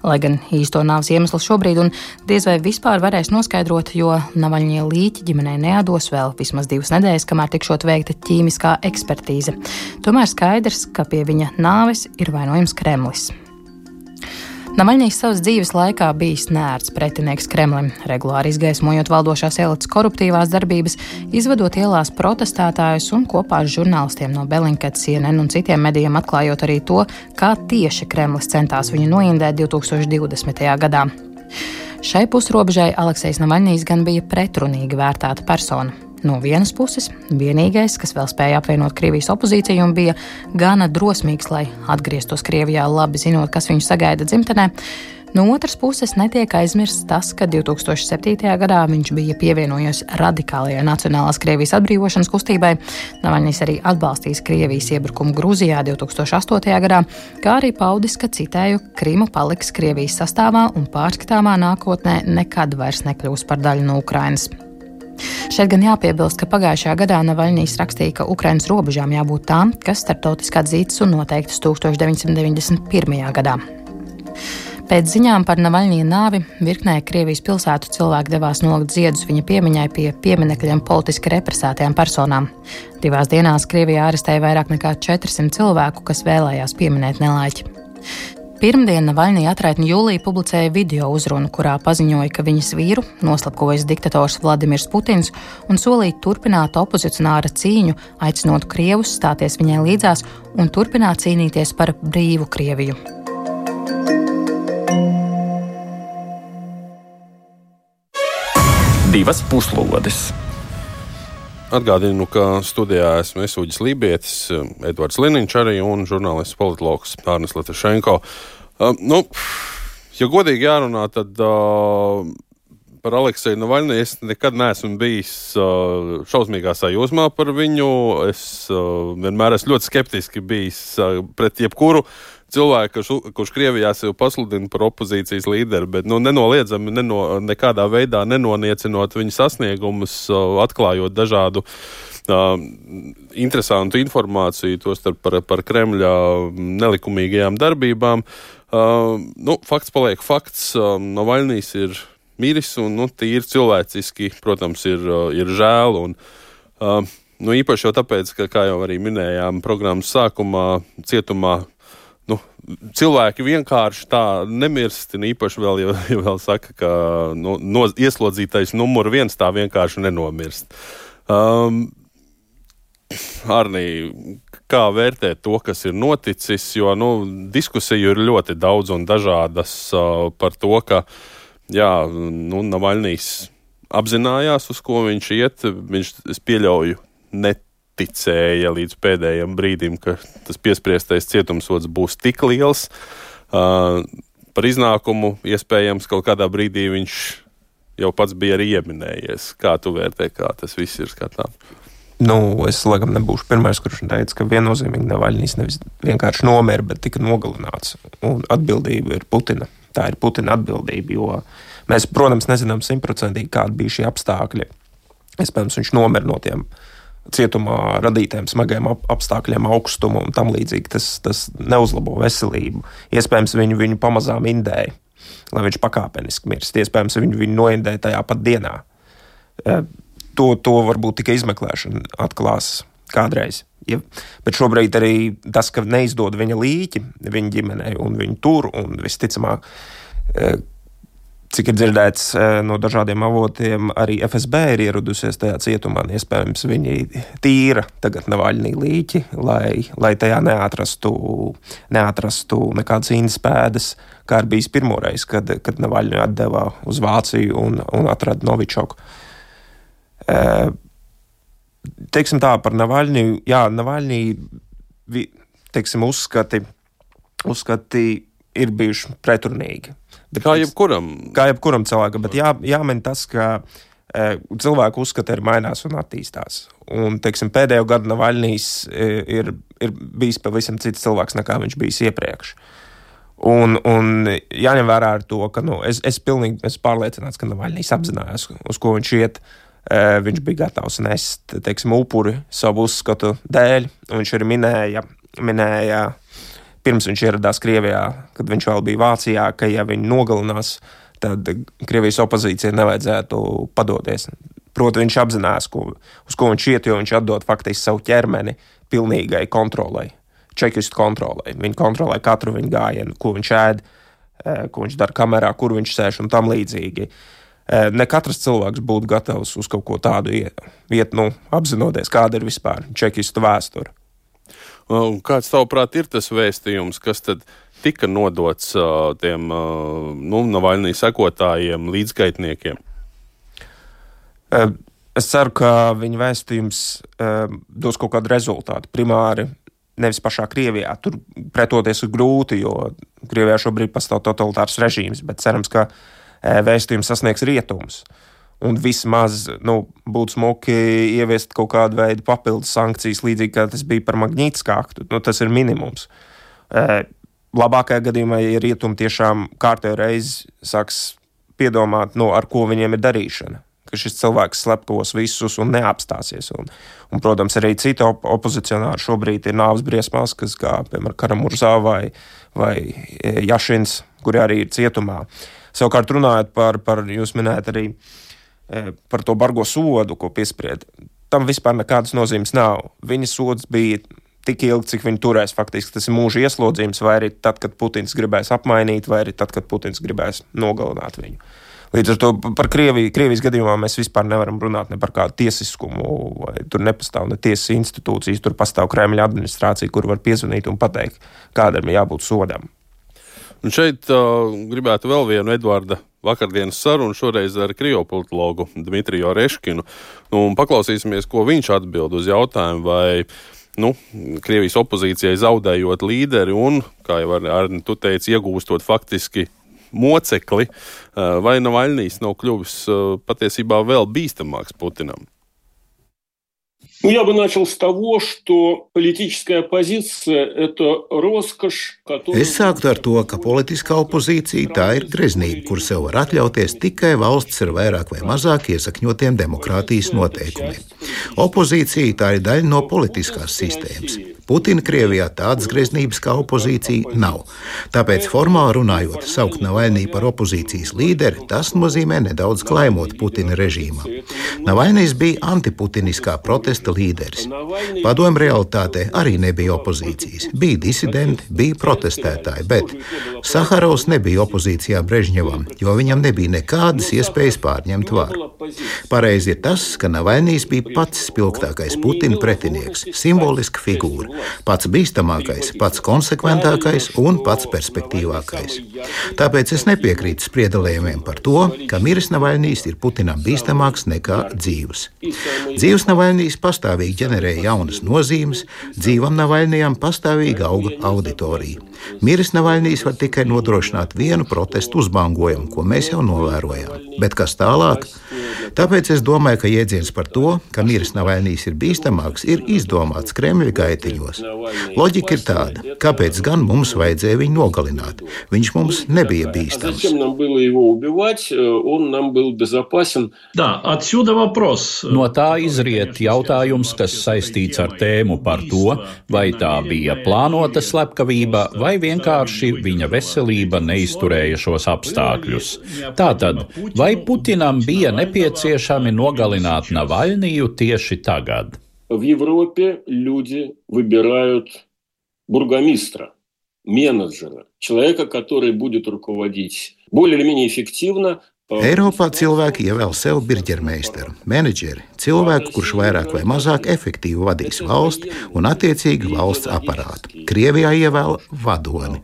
Lai gan īsto nāves iemeslu šobrīd un diez vai vispār varēs noskaidrot, jo Navaļņie līķi ģimenei neados vēl vismaz divas nedēļas, kamēr tikšot veikta ķīmiskā ekspertīze. Tomēr skaidrs, ka pie viņa nāves ir vainojams Kremlis. Namaļņīs savas dzīves laikā bijis nērts pretinieks Kremlim, regulāri izgaismojot valdošās elites koruptīvās darbības, izvedot ielās protestētājus un kopā ar žurnālistiem no Belinkets, CNN un citiem medijiem atklājot arī to, kā tieši Kremlis centās viņu noindēt 2020. gadā. Šai pusrobežai Aleksis Navaļnīs gan bija pretrunīgi vērtēta persona. No vienas puses, vienīgais, kas vēl spēja apvienot Krievijas opozīciju un bija gana drosmīgs, lai atgrieztos Krievijā, labi zinot, kas viņu sagaida dzimtenē. No otras puses, netiek aizmirsts tas, ka 2007. gadā viņš bija pievienojies radikālajai Nacionālās Krievijas atbrīvošanas kustībai. Navaļņīs arī atbalstījis Krievijas iebrukumu Grūzijā 2008. gadā, kā arī paudis, ka citēju, Krima paliks Krievijas sastāvā un pārskatāmā nākotnē nekad vairs nekļūs par daļu no Ukrainas. Šeit gan jāpiebilst, ka pagājušajā gadā Navaļnijas rakstīja, ka Ukrainas robežām jābūt tām, kas starptautiski atzītas un noteiktas 1991. gadā. Pēc ziņām par Navaļņija nāvi virknē Krievijas pilsētu cilvēki devās nolikt ziedus viņa piemiņai pie pieminekļiem politiski represētajām personām. Divās dienās Krievijā arestēja vairāk nekā 400 cilvēku, kas vēlējās pieminēt nelaiķi. Pirmdien Navaļnija atraitni jūlijā publicēja video uzrunu, kurā paziņoja, ka viņas vīru noslapkojas diktators Vladimirs Putins un solīja turpināt opozicionāra cīņu, aicinot Krievus stāties viņai līdzās un turpināt cīnīties par brīvu Krieviju. Divas puslodes! Atgādinu, ka studijā esmu Esūģis Lībietis, Edvards Liniņš arī un žurnālists politologs Arnis Latvišenko. Uh, nu, ja godīgi jārunā, tad uh, par Aleksēju Navaļnu es nekad neesmu bijis uh, šausmīgā sajūsmā par viņu. Es uh, vienmēr esmu ļoti skeptiski bijis uh, pret jebkuru cilvēku, kurš, kurš Krievijā sev pasludina par opozīcijas līderi, bet nu, nenoliedzami neno, nekādā veidā nenoniecinot viņa sasniegumus, atklājot dažādu uh, interesantu informāciju, tostarp par, par Kremļa nelikumīgajām darbībām. Uh, nu, fakts paliek fakts. Uh, Navaļnīs ir miris un nu, tīri cilvēciski, protams, ir, ir žēl. Un, uh, nu, īpaši jau tāpēc, ka, kā jau arī minējām programmas sākumā, cietumā nu, cilvēki vienkārši tā nemirst. Īpaši vēl, ja, ja vēl saka, ka nu, no, ieslodzītais numur viens tā vienkārši nenomirst. Um, Arnī, kā vērtēt to, kas ir noticis, jo nu, diskusiju ir ļoti daudz un dažādas uh, par to, ka jā, nu, Navaļnīs apzinājās, uz ko viņš iet. Viņš, es pieļauju, ne neticēja līdz pēdējiem brīdim, ka tas piespriestais cietumsods būs tik liels. Uh, par iznākumu iespējams kaut kādā brīdī viņš jau pats bija arī ieminējies. Kā tu vērtē, kā tas viss ir skatāms? Nu, es laikam nebūšu pirmais, kurš teica, ka viennozīmīgi Navaļņīs nevis vienkārši nomira, bet tika nogalināts. Un atbildība ir Putina. Tā ir Putina atbildība, jo mēs, protams, nezinām simtprocentīgi, kādi bija šie apstākļi. Iespējams, viņš nomira no tiem uh, cietumā radītiem smagiem apstākļiem, augstumu un tam līdzīgi. Tas, tas neuzlabo veselību. Iespējams, viņu, viņu pamazām indēja, lai viņš pakāpeniski mirst. Iespējams, viņu, viņu noindēja tajā pat dienā. E, to, to varbūt tikai izmeklēšana atklās kādreiz. Ja, bet šobrīd arī tas, ka neizdod viņa līķi viņa ģimenei un viņu tur, un visticamāk, e, Cik ir dzirdēts eh, no dažādiem avotiem, arī FSB ir ieradusies tajā cietumā. Iespējams, viņi tīra tagad Navaļnī līķi, lai, lai tajā neatrastu, neatrastu nekādas īņas pēdas, kā ir bijis pirmoreiz, kad, kad Navaļņu atdeva uz Vāciju un, un atrada Novičoku. E, teiksim tā par Navaļņu, jā, Navaļņī, teiksim, uzskati, uzskati ir bijuši pretrunīgi. Bet, kā jebkuram? Kā jebkuram cilvēkam, bet jā, jāmin tas, ka e, cilvēku uzskati ir mainās un attīstās. Un, teiksim, pēdējo gadu Navaļnijas e, ir, ir bijis pavisam cits cilvēks nekā viņš bijis iepriekš. Un, un jāņem vērā ar to, ka nu, es, es pilnīgi esmu pārliecināts, ka Navaļnijas apzinājās, uz ko viņš iet. E, viņš bija gatavs nest teiksim, upuri savu uzskatu dēļ. Viņš arī minēja, minēja pirms viņš ieradās Krievijā, kad viņš vēl bija Vācijā, ka ja viņi nogalinās, tad Krievijas opozīcija nevajadzētu padoties. Proti, viņš apzinās, ko, uz ko viņš iet, jo viņš atdod faktiski savu ķermeni pilnīgai kontrolai, čekistu kontrolai. Viņi kontrolē katru viņa gājienu, ko viņš ēd, ko viņš dara kamerā, kur viņš sēž un tam līdzīgi. Ne katrs cilvēks būtu gatavs uz kaut ko tādu iet, nu, apzinoties, kāda ir vispār čekistu vēsture. Kāds, tavuprāt, ir tas vēstījums, kas tad tika nodots tiem nu, Navaļnī sekotājiem, līdzgaitniekiem? Es ceru, ka viņa vēstījums dos kaut kādu rezultātu. Primāri nevis pašā Krievijā. Tur pretoties ir grūti, jo Krievijā šobrīd pastāv totalitārs režīms, bet cerams, ka vēstījums sasniegs rietumus. Un vismaz nu, būtu smuki ieviest kaut kādu veidu papildus sankcijas, līdzīgi kā tas bija par Magnītiskā aktu. Nu, tas ir minimums. Labākajā gadījumā, ja rietumi tiešām kārtējo reizi sāks piedomāt, nu, ar ko viņiem ir darīšana ka šis cilvēks slepkavos visus un neapstāsies. Un, un, protams, arī citi op opozicionāri šobrīd ir nāves briesmās, kas, kā piemēram Karamurzā vai, vai e, Jašins, kuri arī ir cietumā. Savukārt, runājot par, par jūs minējat arī e, par to bargo sodu, ko piespried, tam vispār nekādas nozīmes nav. Viņa sods bija tik ilgi, cik viņi turēs. Faktiski tas ir mūža ieslodzījums, vai arī tad, kad Putins gribēs apmainīt, vai arī tad, kad Putins gribēs nogalināt viņu. Līdz ar to par Krieviju, Krievijas gadījumā mēs vispār nevaram runāt ne par kādu tiesiskumu. Tur nepastāv ne tiesas institūcijas, tur pastāv Kremļa administrācija, kur var piezvanīt un pateikt, kādam ir jābūt sodam. Un šeit uh, gribētu vēl vienu Edvarda vakardienas sarunu, šoreiz ar kriopolitologu Dmitriju Oreškinu. Nu, paklausīsimies, ko viņš atbild uz jautājumu, vai nu, Krievijas opozīcijai zaudējot līderi un, kā jau Arni, tu teici, iegūstot faktiski mocekli, vai Navaļnijas nav kļuvis patiesībā vēl bīstamāks Putinam? Ну, я бы начал с того, что политическая оппозиция – это роскошь, которую... Es sāktu ar to, ka politiskā opozīcija tā ir greznība, kur sev var atļauties tikai valsts ar vairāk vai mazāk iesakņotiem demokrātijas noteikumiem. Opozīcija tā ir daļa no politiskās sistēmas. Putina Krievijā tādas greznības kā opozīcija nav. Tāpēc, formāli runājot, saukt Navaļniju par opozīcijas līderi, tas nozīmē nedaudz klaimot Putina režīmam. Navaļnijas bija antiputiniskā protesta līderis. Padomu realitātē arī nebija opozīcijas. Bija disidenti, bija protestētāji, bet Saharovs nebija opozīcijā Brežņevam, jo viņam nebija nekādas iespējas pārņemt varu. Pareizi ir tas, ka Navaļnijas bija pats spilgtākais Putina pretinieks, simboliska figūra pats bīstamākais, pats konsekventākais un pats perspektīvākais. Tāpēc es nepiekrītu spriedelējumiem par to, ka miris Navaļnijas ir Putinam bīstamāks nekā dzīves. Dzīves Navaļnijas pastāvīgi ģenerēja jaunas nozīmes, dzīvam Navaļnijam pastāvīgi auga auditorija. Miris Navaļnijas var tikai nodrošināt vienu protestu uzbangojumu, ko mēs jau novērojām. Bet kas tālāk? Tāpēc es domāju, ka jēdziens par to, ka miris Navaļnijas ir bīstamāks, ir izdomāts Kremļa gaitiņos. Loģika ir tāda, kāpēc gan mums vajadzēja viņu nogalināt? Viņš mums nebija bīstams. No tā izriet jautājums, kas saistīts ar tēmu par to, vai tā bija plānota slepkavība vai vienkārši viņa veselība neizturēja šos apstākļus. Tātad, vai Putinam bija nepieciešami nogalināt Navaļniju tieši tagad? В Европе люди выбирают бургомистра, менеджера, человека, который будет руководить более или менее эффективно Eiropā cilvēki ievēl sev birģermeistaru, menedžeri, cilvēku, kurš vairāk vai mazāk efektīvi vadīs valsti un attiecīgi valsts aparātu. Krievijā ievēl vadoni.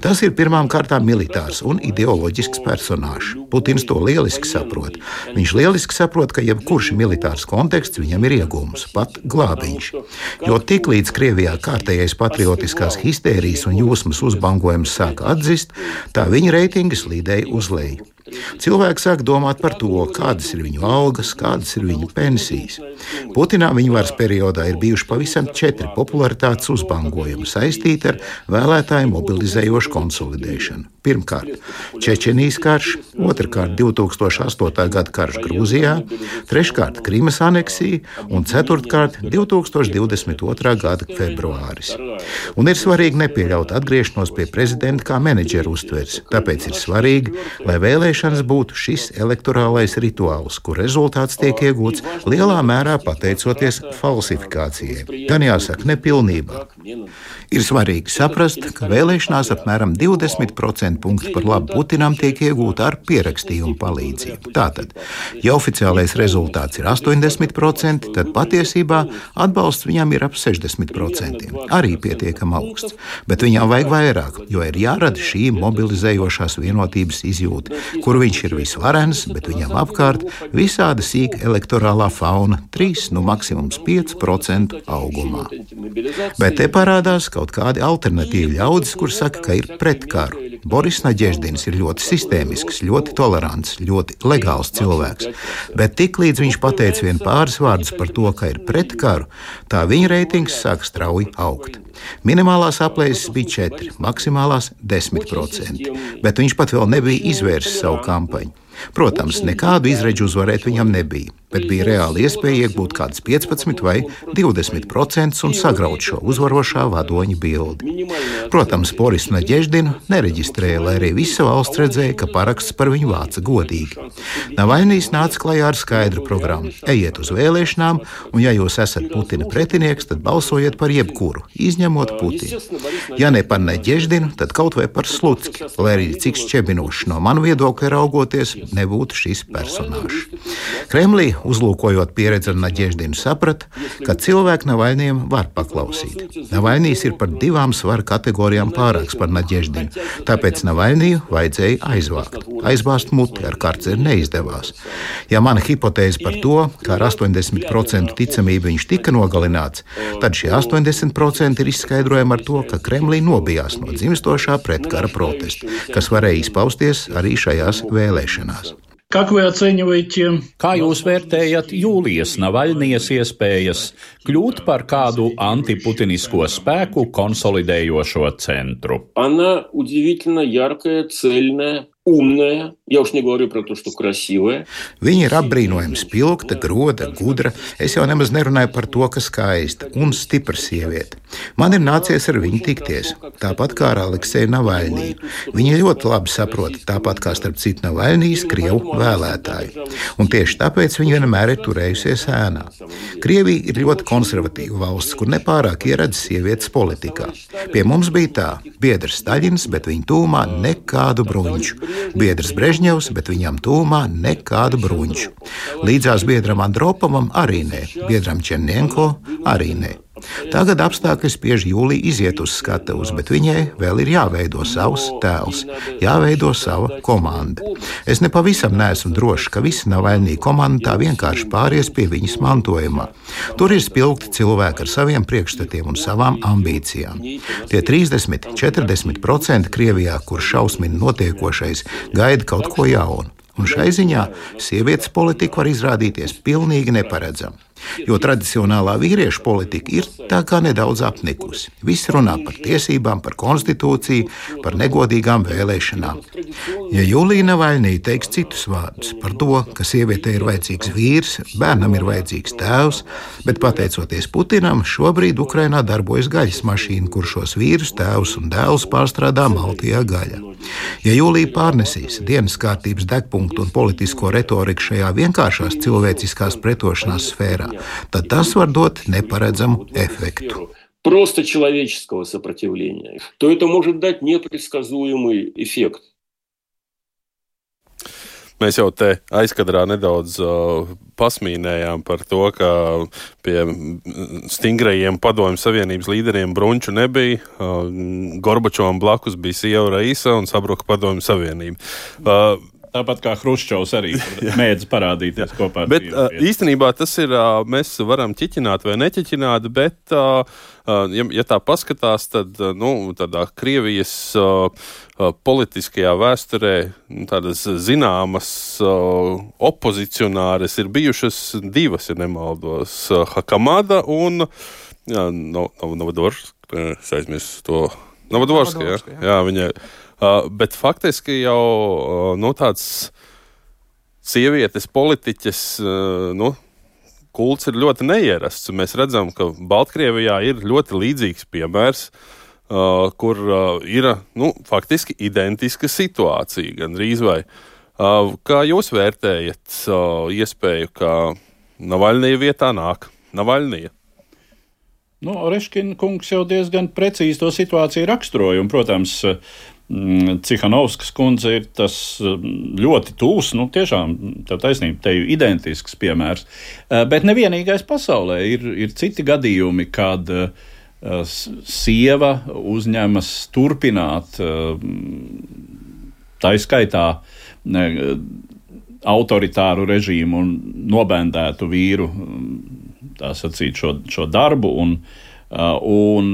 Tas ir pirmām kārtām militārs un ideoloģisks personāžs. Putins to lieliski saprot. Viņš lieliski saprot, ka jebkurš militārs konteksts viņam ir iegūms, pat glābiņš. Jo tiklīdz Krievijā kārtējais patriotiskās histērijas un jūsmas uzbangojums sāka atzist, tā viņa reitingi slīdēja uz leju. Cilvēki sāk domāt par to, kādas ir viņu algas, kādas ir viņu pensijas. Putinā viņa varas periodā ir bijuši pavisam četri popularitātes uzbangojumi saistīti ar vēlētāju mobilizējošu konsolidēšanu. Pirmkārt, Čečenijas karš, otrkārt, 2008. gada karš Grūzijā, treškārt, Krimas aneksija un ceturtkārt, 2022. gada februāris. Un ir svarīgi nepieļaut atgriešanos pie prezidenta kā menedžera uztveres. Tāpēc ir svarīgi, lai vēlēšanas būtu šis elektorālais rituāls, kur rezultāts tiek iegūts lielā mērā pateicoties falsifikācijai. Gan jāsaka, nepilnībā. Ir svarīgi saprast, ka vēlēšanās apmēram 20% punktu par labu Putinam tiek iegūta ar pierakstījumu palīdzību. Tātad, ja oficiālais rezultāts ir 80%, tad patiesībā atbalsts viņam ir ap 60%. Arī pietiekami augsts. Bet viņam vajag vairāk, jo ir jārada šī mobilizējošās vienotības izjūta, kur viņš ir visvarens, bet viņam apkārt visāda sīka elektorālā fauna - 3, nu maksimums 5% augumā. Bet te parādās kaut kādi alternatīvi ļaudis, kur saka, ka ir pret karu. Boris Naģeždins ir ļoti sistēmisks, ļoti tolerants, ļoti legāls cilvēks. Bet tiklīdz viņš pateica vien pāris vārdus par to, ka ir pret karu, tā viņa reitings sāk strauji augt. Minimālās aplēses bija 4, maksimālās 10%, bet viņš pat vēl nebija izvērsis savu kampaņu. Protams, nekādu izredzu uzvarēt viņam nebija bet bija reāli iespēja iegūt kādus 15 vai 20% un sagraut šo uzvarošā vadoņa bildi. Protams, Boris Naģeždinu nereģistrēja, lai arī visa valsts redzēja, ka paraksts par viņu vāca godīgi. Navainīs nāca klajā ar skaidru programmu: ejiet uz vēlēšanām, un, ja jūs esat Putina pretinieks, tad balsojiet par jebkuru, izņemot Putinu. Ja ne par Naģeždinu, tad kaut vai par Slutski, lai arī cik šķebinoši no manu viedokļa raugoties nebūtu šis personāžs. Kremlī uzlūkojot pieredzi ar Naģeždinu, saprata, ka cilvēki Navaļniem var paklausīt. Navaļnīs ir par divām svaru kategorijām pārāks par Naģeždinu, tāpēc Navaļniju vajadzēja aizvākt. Aizbāzt muti ar karceri neizdevās. Ja mana hipotēze par to, ka ar 80% ticamību viņš tika nogalināts, tad šie 80% ir izskaidrojami ar to, ka Kremlī nobijās no dzimstošā pretkara protesta, kas varēja izpausties arī šajās vēlēšanās. Как вы оцениваете? Kā jūs vērtējat Jūlijas Navaļnijas iespējas kļūt par kādu antiputinisko spēku konsolidējošo centru? Она удивительно яркая, цельная, умная, я уж не говорю про то, что красивая. Viņa ir apbrīnojama, spilgta, groda, gudra. Es jau nemaz nerunāju par to, ka skaista un stipra sieviete. Man ir nācies ar viņu tikties, tāpat kā ar Aleksēju Navaļniju. Viņa ļoti labi saprot, tāpat kā starp citu Navaļnijas krievu vēlētāju. Un tieši tāpēc viņa vienmēr ir turējusies ēnā. Krievija ir ļoti konservatīva valsts, kur nepārāk ieredz sievietes politikā. Pie mums bija tā, biedrs Staļins, bet viņa tūmā nekādu bruņķu biedrs Brežņevs, bet viņam tūmā nekādu bruņķu. Līdzās biedram Andropovam arī nē, biedram Černienko arī nē. Tagad apstākļi spiež Jūliju iziet uz skatuves, bet viņai vēl ir jāveido savs tēls, jāveido sava komanda. Es nepavisam neesmu drošs, ka visi Navaļnī komanda tā vienkārši pāries pie viņas mantojumā. Tur ir spilgti cilvēki ar saviem priekšstatiem un savām ambīcijām. Tie 30, 40% Krievijā, kur šausmina notiekošais, gaida kaut ko jaunu. Un šai ziņā sievietes politika var izrādīties pilnīgi neparedzama. Jo tradicionālā vīriešu politika ir tā kā nedaudz apnikusi. Visi runā par tiesībām, par konstitūciju, par negodīgām vēlēšanām. Ja Jūlija Navaļnija teiks citus vārdus par to, ka sievietei ir vajadzīgs vīrs, bērnam ir vajadzīgs tēvs, bet pateicoties Putinam, šobrīd Ukrainā darbojas gaļas mašīna, kur šos vīrus, tēvus un dēlus pārstrādā maltajā gaļā. Ja Jūlija pārnesīs dienas kārtības degpunktu un politisko retoriku šajā vienkāršās cilvēciskās pretošanās sfērā, мира, tad tas var dot neparedzamu эффекту. Просто человеческого сопротивления, то это может дать непредсказуемый эффект. Mēs jau te aizkadrā nedaudz uh, pasmīnējām par to, ka pie stingrajiem padomju savienības līderiem brunču nebija. Uh, Gorbačovam blakus bija sieva Raisa un sabruka padomju savienība. Uh, Tāpat kā Hruščovs arī mēdz parādīties kopā ar bet, uh, īstenībā tas ir, uh, mēs varam ķiķināt vai neķiķināt, bet, uh, ja, ja tā paskatās, tad nu, tādā Krievijas politiskajā vēsturē nu, tādas zināmas opozicionāres ir bijušas divas, ja nemaldos, Hakamada un Novadorska, es aizmirsu to. Novadorska, jā, jā, viņa Uh, bet faktiski jau uh, nu, tāds sievietes politiķes uh, nu, kults ir ļoti neierasts. Mēs redzam, ka Baltkrievijā ir ļoti līdzīgs piemērs, uh, kur uh, ir nu, faktiski identiska situācija. Gan drīz vai. Uh, kā jūs vērtējat uh, iespēju, ka Navaļnija vietā nāk Navaļnija? Nu, Oreškina kungs jau diezgan precīzi to situāciju raksturoja. Un, protams, mm, Cihanovskas kundze ir tas mm, ļoti tūs, nu, tiešām tā taisnība, te ir identisks piemērs. Eh, bet nevienīgais pasaulē ir, ir citi gadījumi, kad uh, sieva uzņemas turpināt, uh, tā izskaitā, autoritāru režīmu un nobendētu vīru sacīt, šo, šo darbu. Un, un,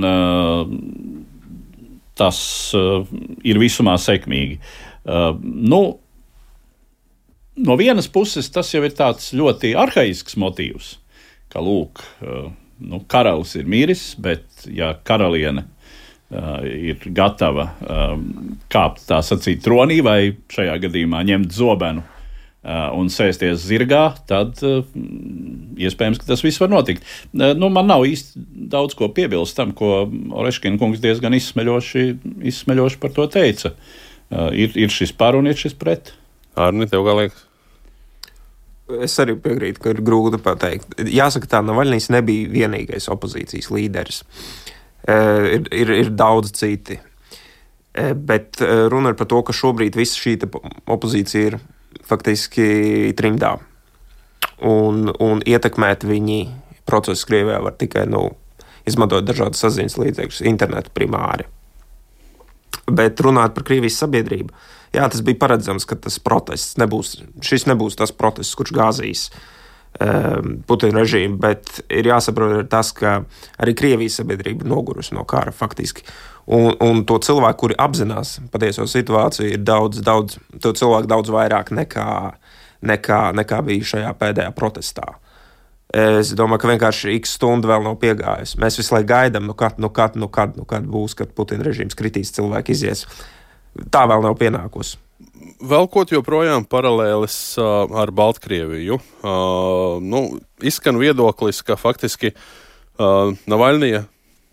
tas uh, ir visumā sekmīgi. Nu, no vienas puses tas jau ir tāds ļoti arhaisks motīvs, ka lūk, nu, karalis ir miris, bet ja karaliene ir gatava kāpt tā sacīt tronī vai šajā gadījumā ņemt zobenu un sēsties zirgā, tad uh, iespējams, ka tas viss var notikt. Uh, nu, man nav īsti daudz ko piebilst tam, ko Oreškina kungs diezgan izsmeļoši, izsmeļoši par to teica. Ir, ir šis par un ir šis pret. Arni, tev kā liekas? Es arī piekrītu, ka ir grūti pateikt. Jāsaka, tā Navaļnijas nebija vienīgais opozīcijas līderis. Ir, ir, ir daudz citi. Bet runa ir par to, ka šobrīd visa šī opozīcija ir faktiski trimdā. Un, un ietekmēt viņi procesu Krievijā var tikai nu, izmantojot dažādas saziņas līdzekļus, internetu primāri. Bet runāt par Krievijas sabiedrību, jā, tas bija paredzams, ka tas protests nebūs, šis nebūs tas protests, kurš gāzīs um, Putina režīmu, bet ir jāsaprot tas, ka arī Krievijas sabiedrība nogurusi no kara faktiski. Un, un to cilvēku, kuri apzinās patieso situāciju, ir daudz, daudz, to cilvēku daudz vairāk nekā, nekā, nekā bija šajā pēdējā protestā. Es domāju, ka vienkārši x stundu vēl nav piegājusi. Mēs visu laiku gaidām, nu kad, nu kad, nu kad, nu kad būs, kad Putina režīms kritīs, cilvēki izies. Tā vēl nav pienākusi. Vēl kaut joprojām paralēlis uh, ar Baltkrieviju. Uh, nu, izskan viedoklis, ka faktiski uh, Navaļnija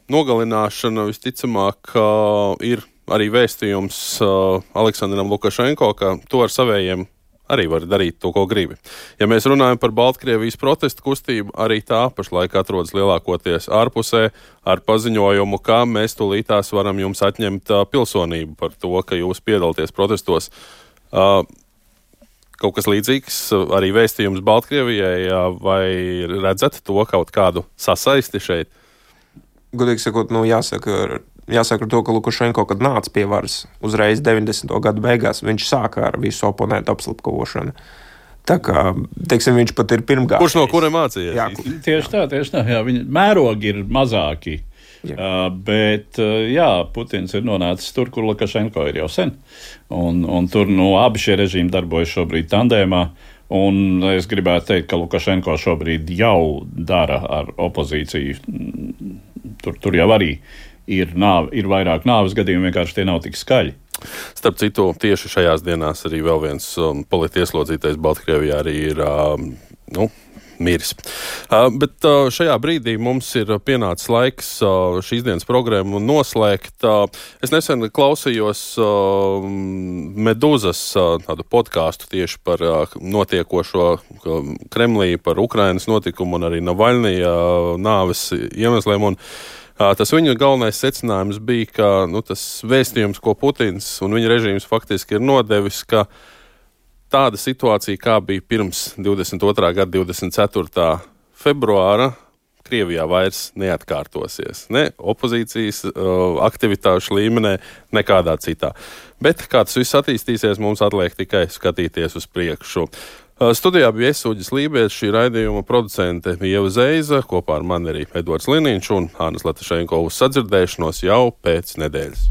nogalināšana visticamāk uh, ir arī vēstījums uh, Aleksandram Lukašenko, ka to ar savējiem arī var darīt to, ko gribi. Ja mēs runājam par Baltkrievijas protestu kustību, arī tā pašlaik atrodas lielākoties ārpusē ar paziņojumu, ka mēs tūlītās varam jums atņemt pilsonību par to, ka jūs piedalāties protestos. Kaut kas līdzīgs arī vēstījums Baltkrievijai, vai redzat to kaut kādu sasaisti šeit? godīgi sakot, nu, jāsaka, jāsaka to, ka Lukašenko, kad nāca pie varas uzreiz 90. gadu beigās, viņš sāka ar visu oponentu apslapkošanu. Tā kā teiksim, viņš pat ir pirmgājējis. Kurš no kuriem mācījās? Jā, kur... Tieši tā, tieši tā. Jā, viņa mērogi ir mazāki. Jā. Uh, bet, uh, jā, Putins ir nonācis tur, kur Lukašenko ir jau sen. Un, un tur nu, abi šie režīmi darbojas šobrīd tandēmā. Un es gribētu teikt, ka Lukašenko šobrīd jau dara ar opozīciju tur, tur jau arī ir, nāv, ir vairāk nāves gadījumu, vienkārši tie nav tik skaļi. Starp citu, tieši šajās dienās arī vēl viens um, politieslodzītais Baltkrievijā arī ir um, nu, miris. Uh, bet uh, šajā brīdī mums ir pienācis laiks uh, šīs dienas programmu noslēgt. Uh, es nesen klausījos uh, Medūzas uh, podkāstu tieši par uh, notiekošo uh, Kremlī, par Ukrainas notikumu un arī Navaļnija nāves iemesliem. Un, Tas viņa galvenais secinājums bija, ka nu, tas vēstījums, ko Putins un viņa režīms faktiski ir nodevis, ka tāda situācija, kā bija pirms 22. gada 24. februāra, Krievijā vairs neatkārtosies. Ne opozīcijas uh, aktivitāšu līmenī, nekādā citā. Bet kā tas viss attīstīsies, mums atliek tikai skatīties uz priekšu. Uh, studijā bija Iesuģis Lībijams, šī raidījuma producente Ieva Zeiza, kopā ar mani arī Edvards Liniņš un Hānas Latašenko uz sadzirdēšanos jau pēc nedēļas.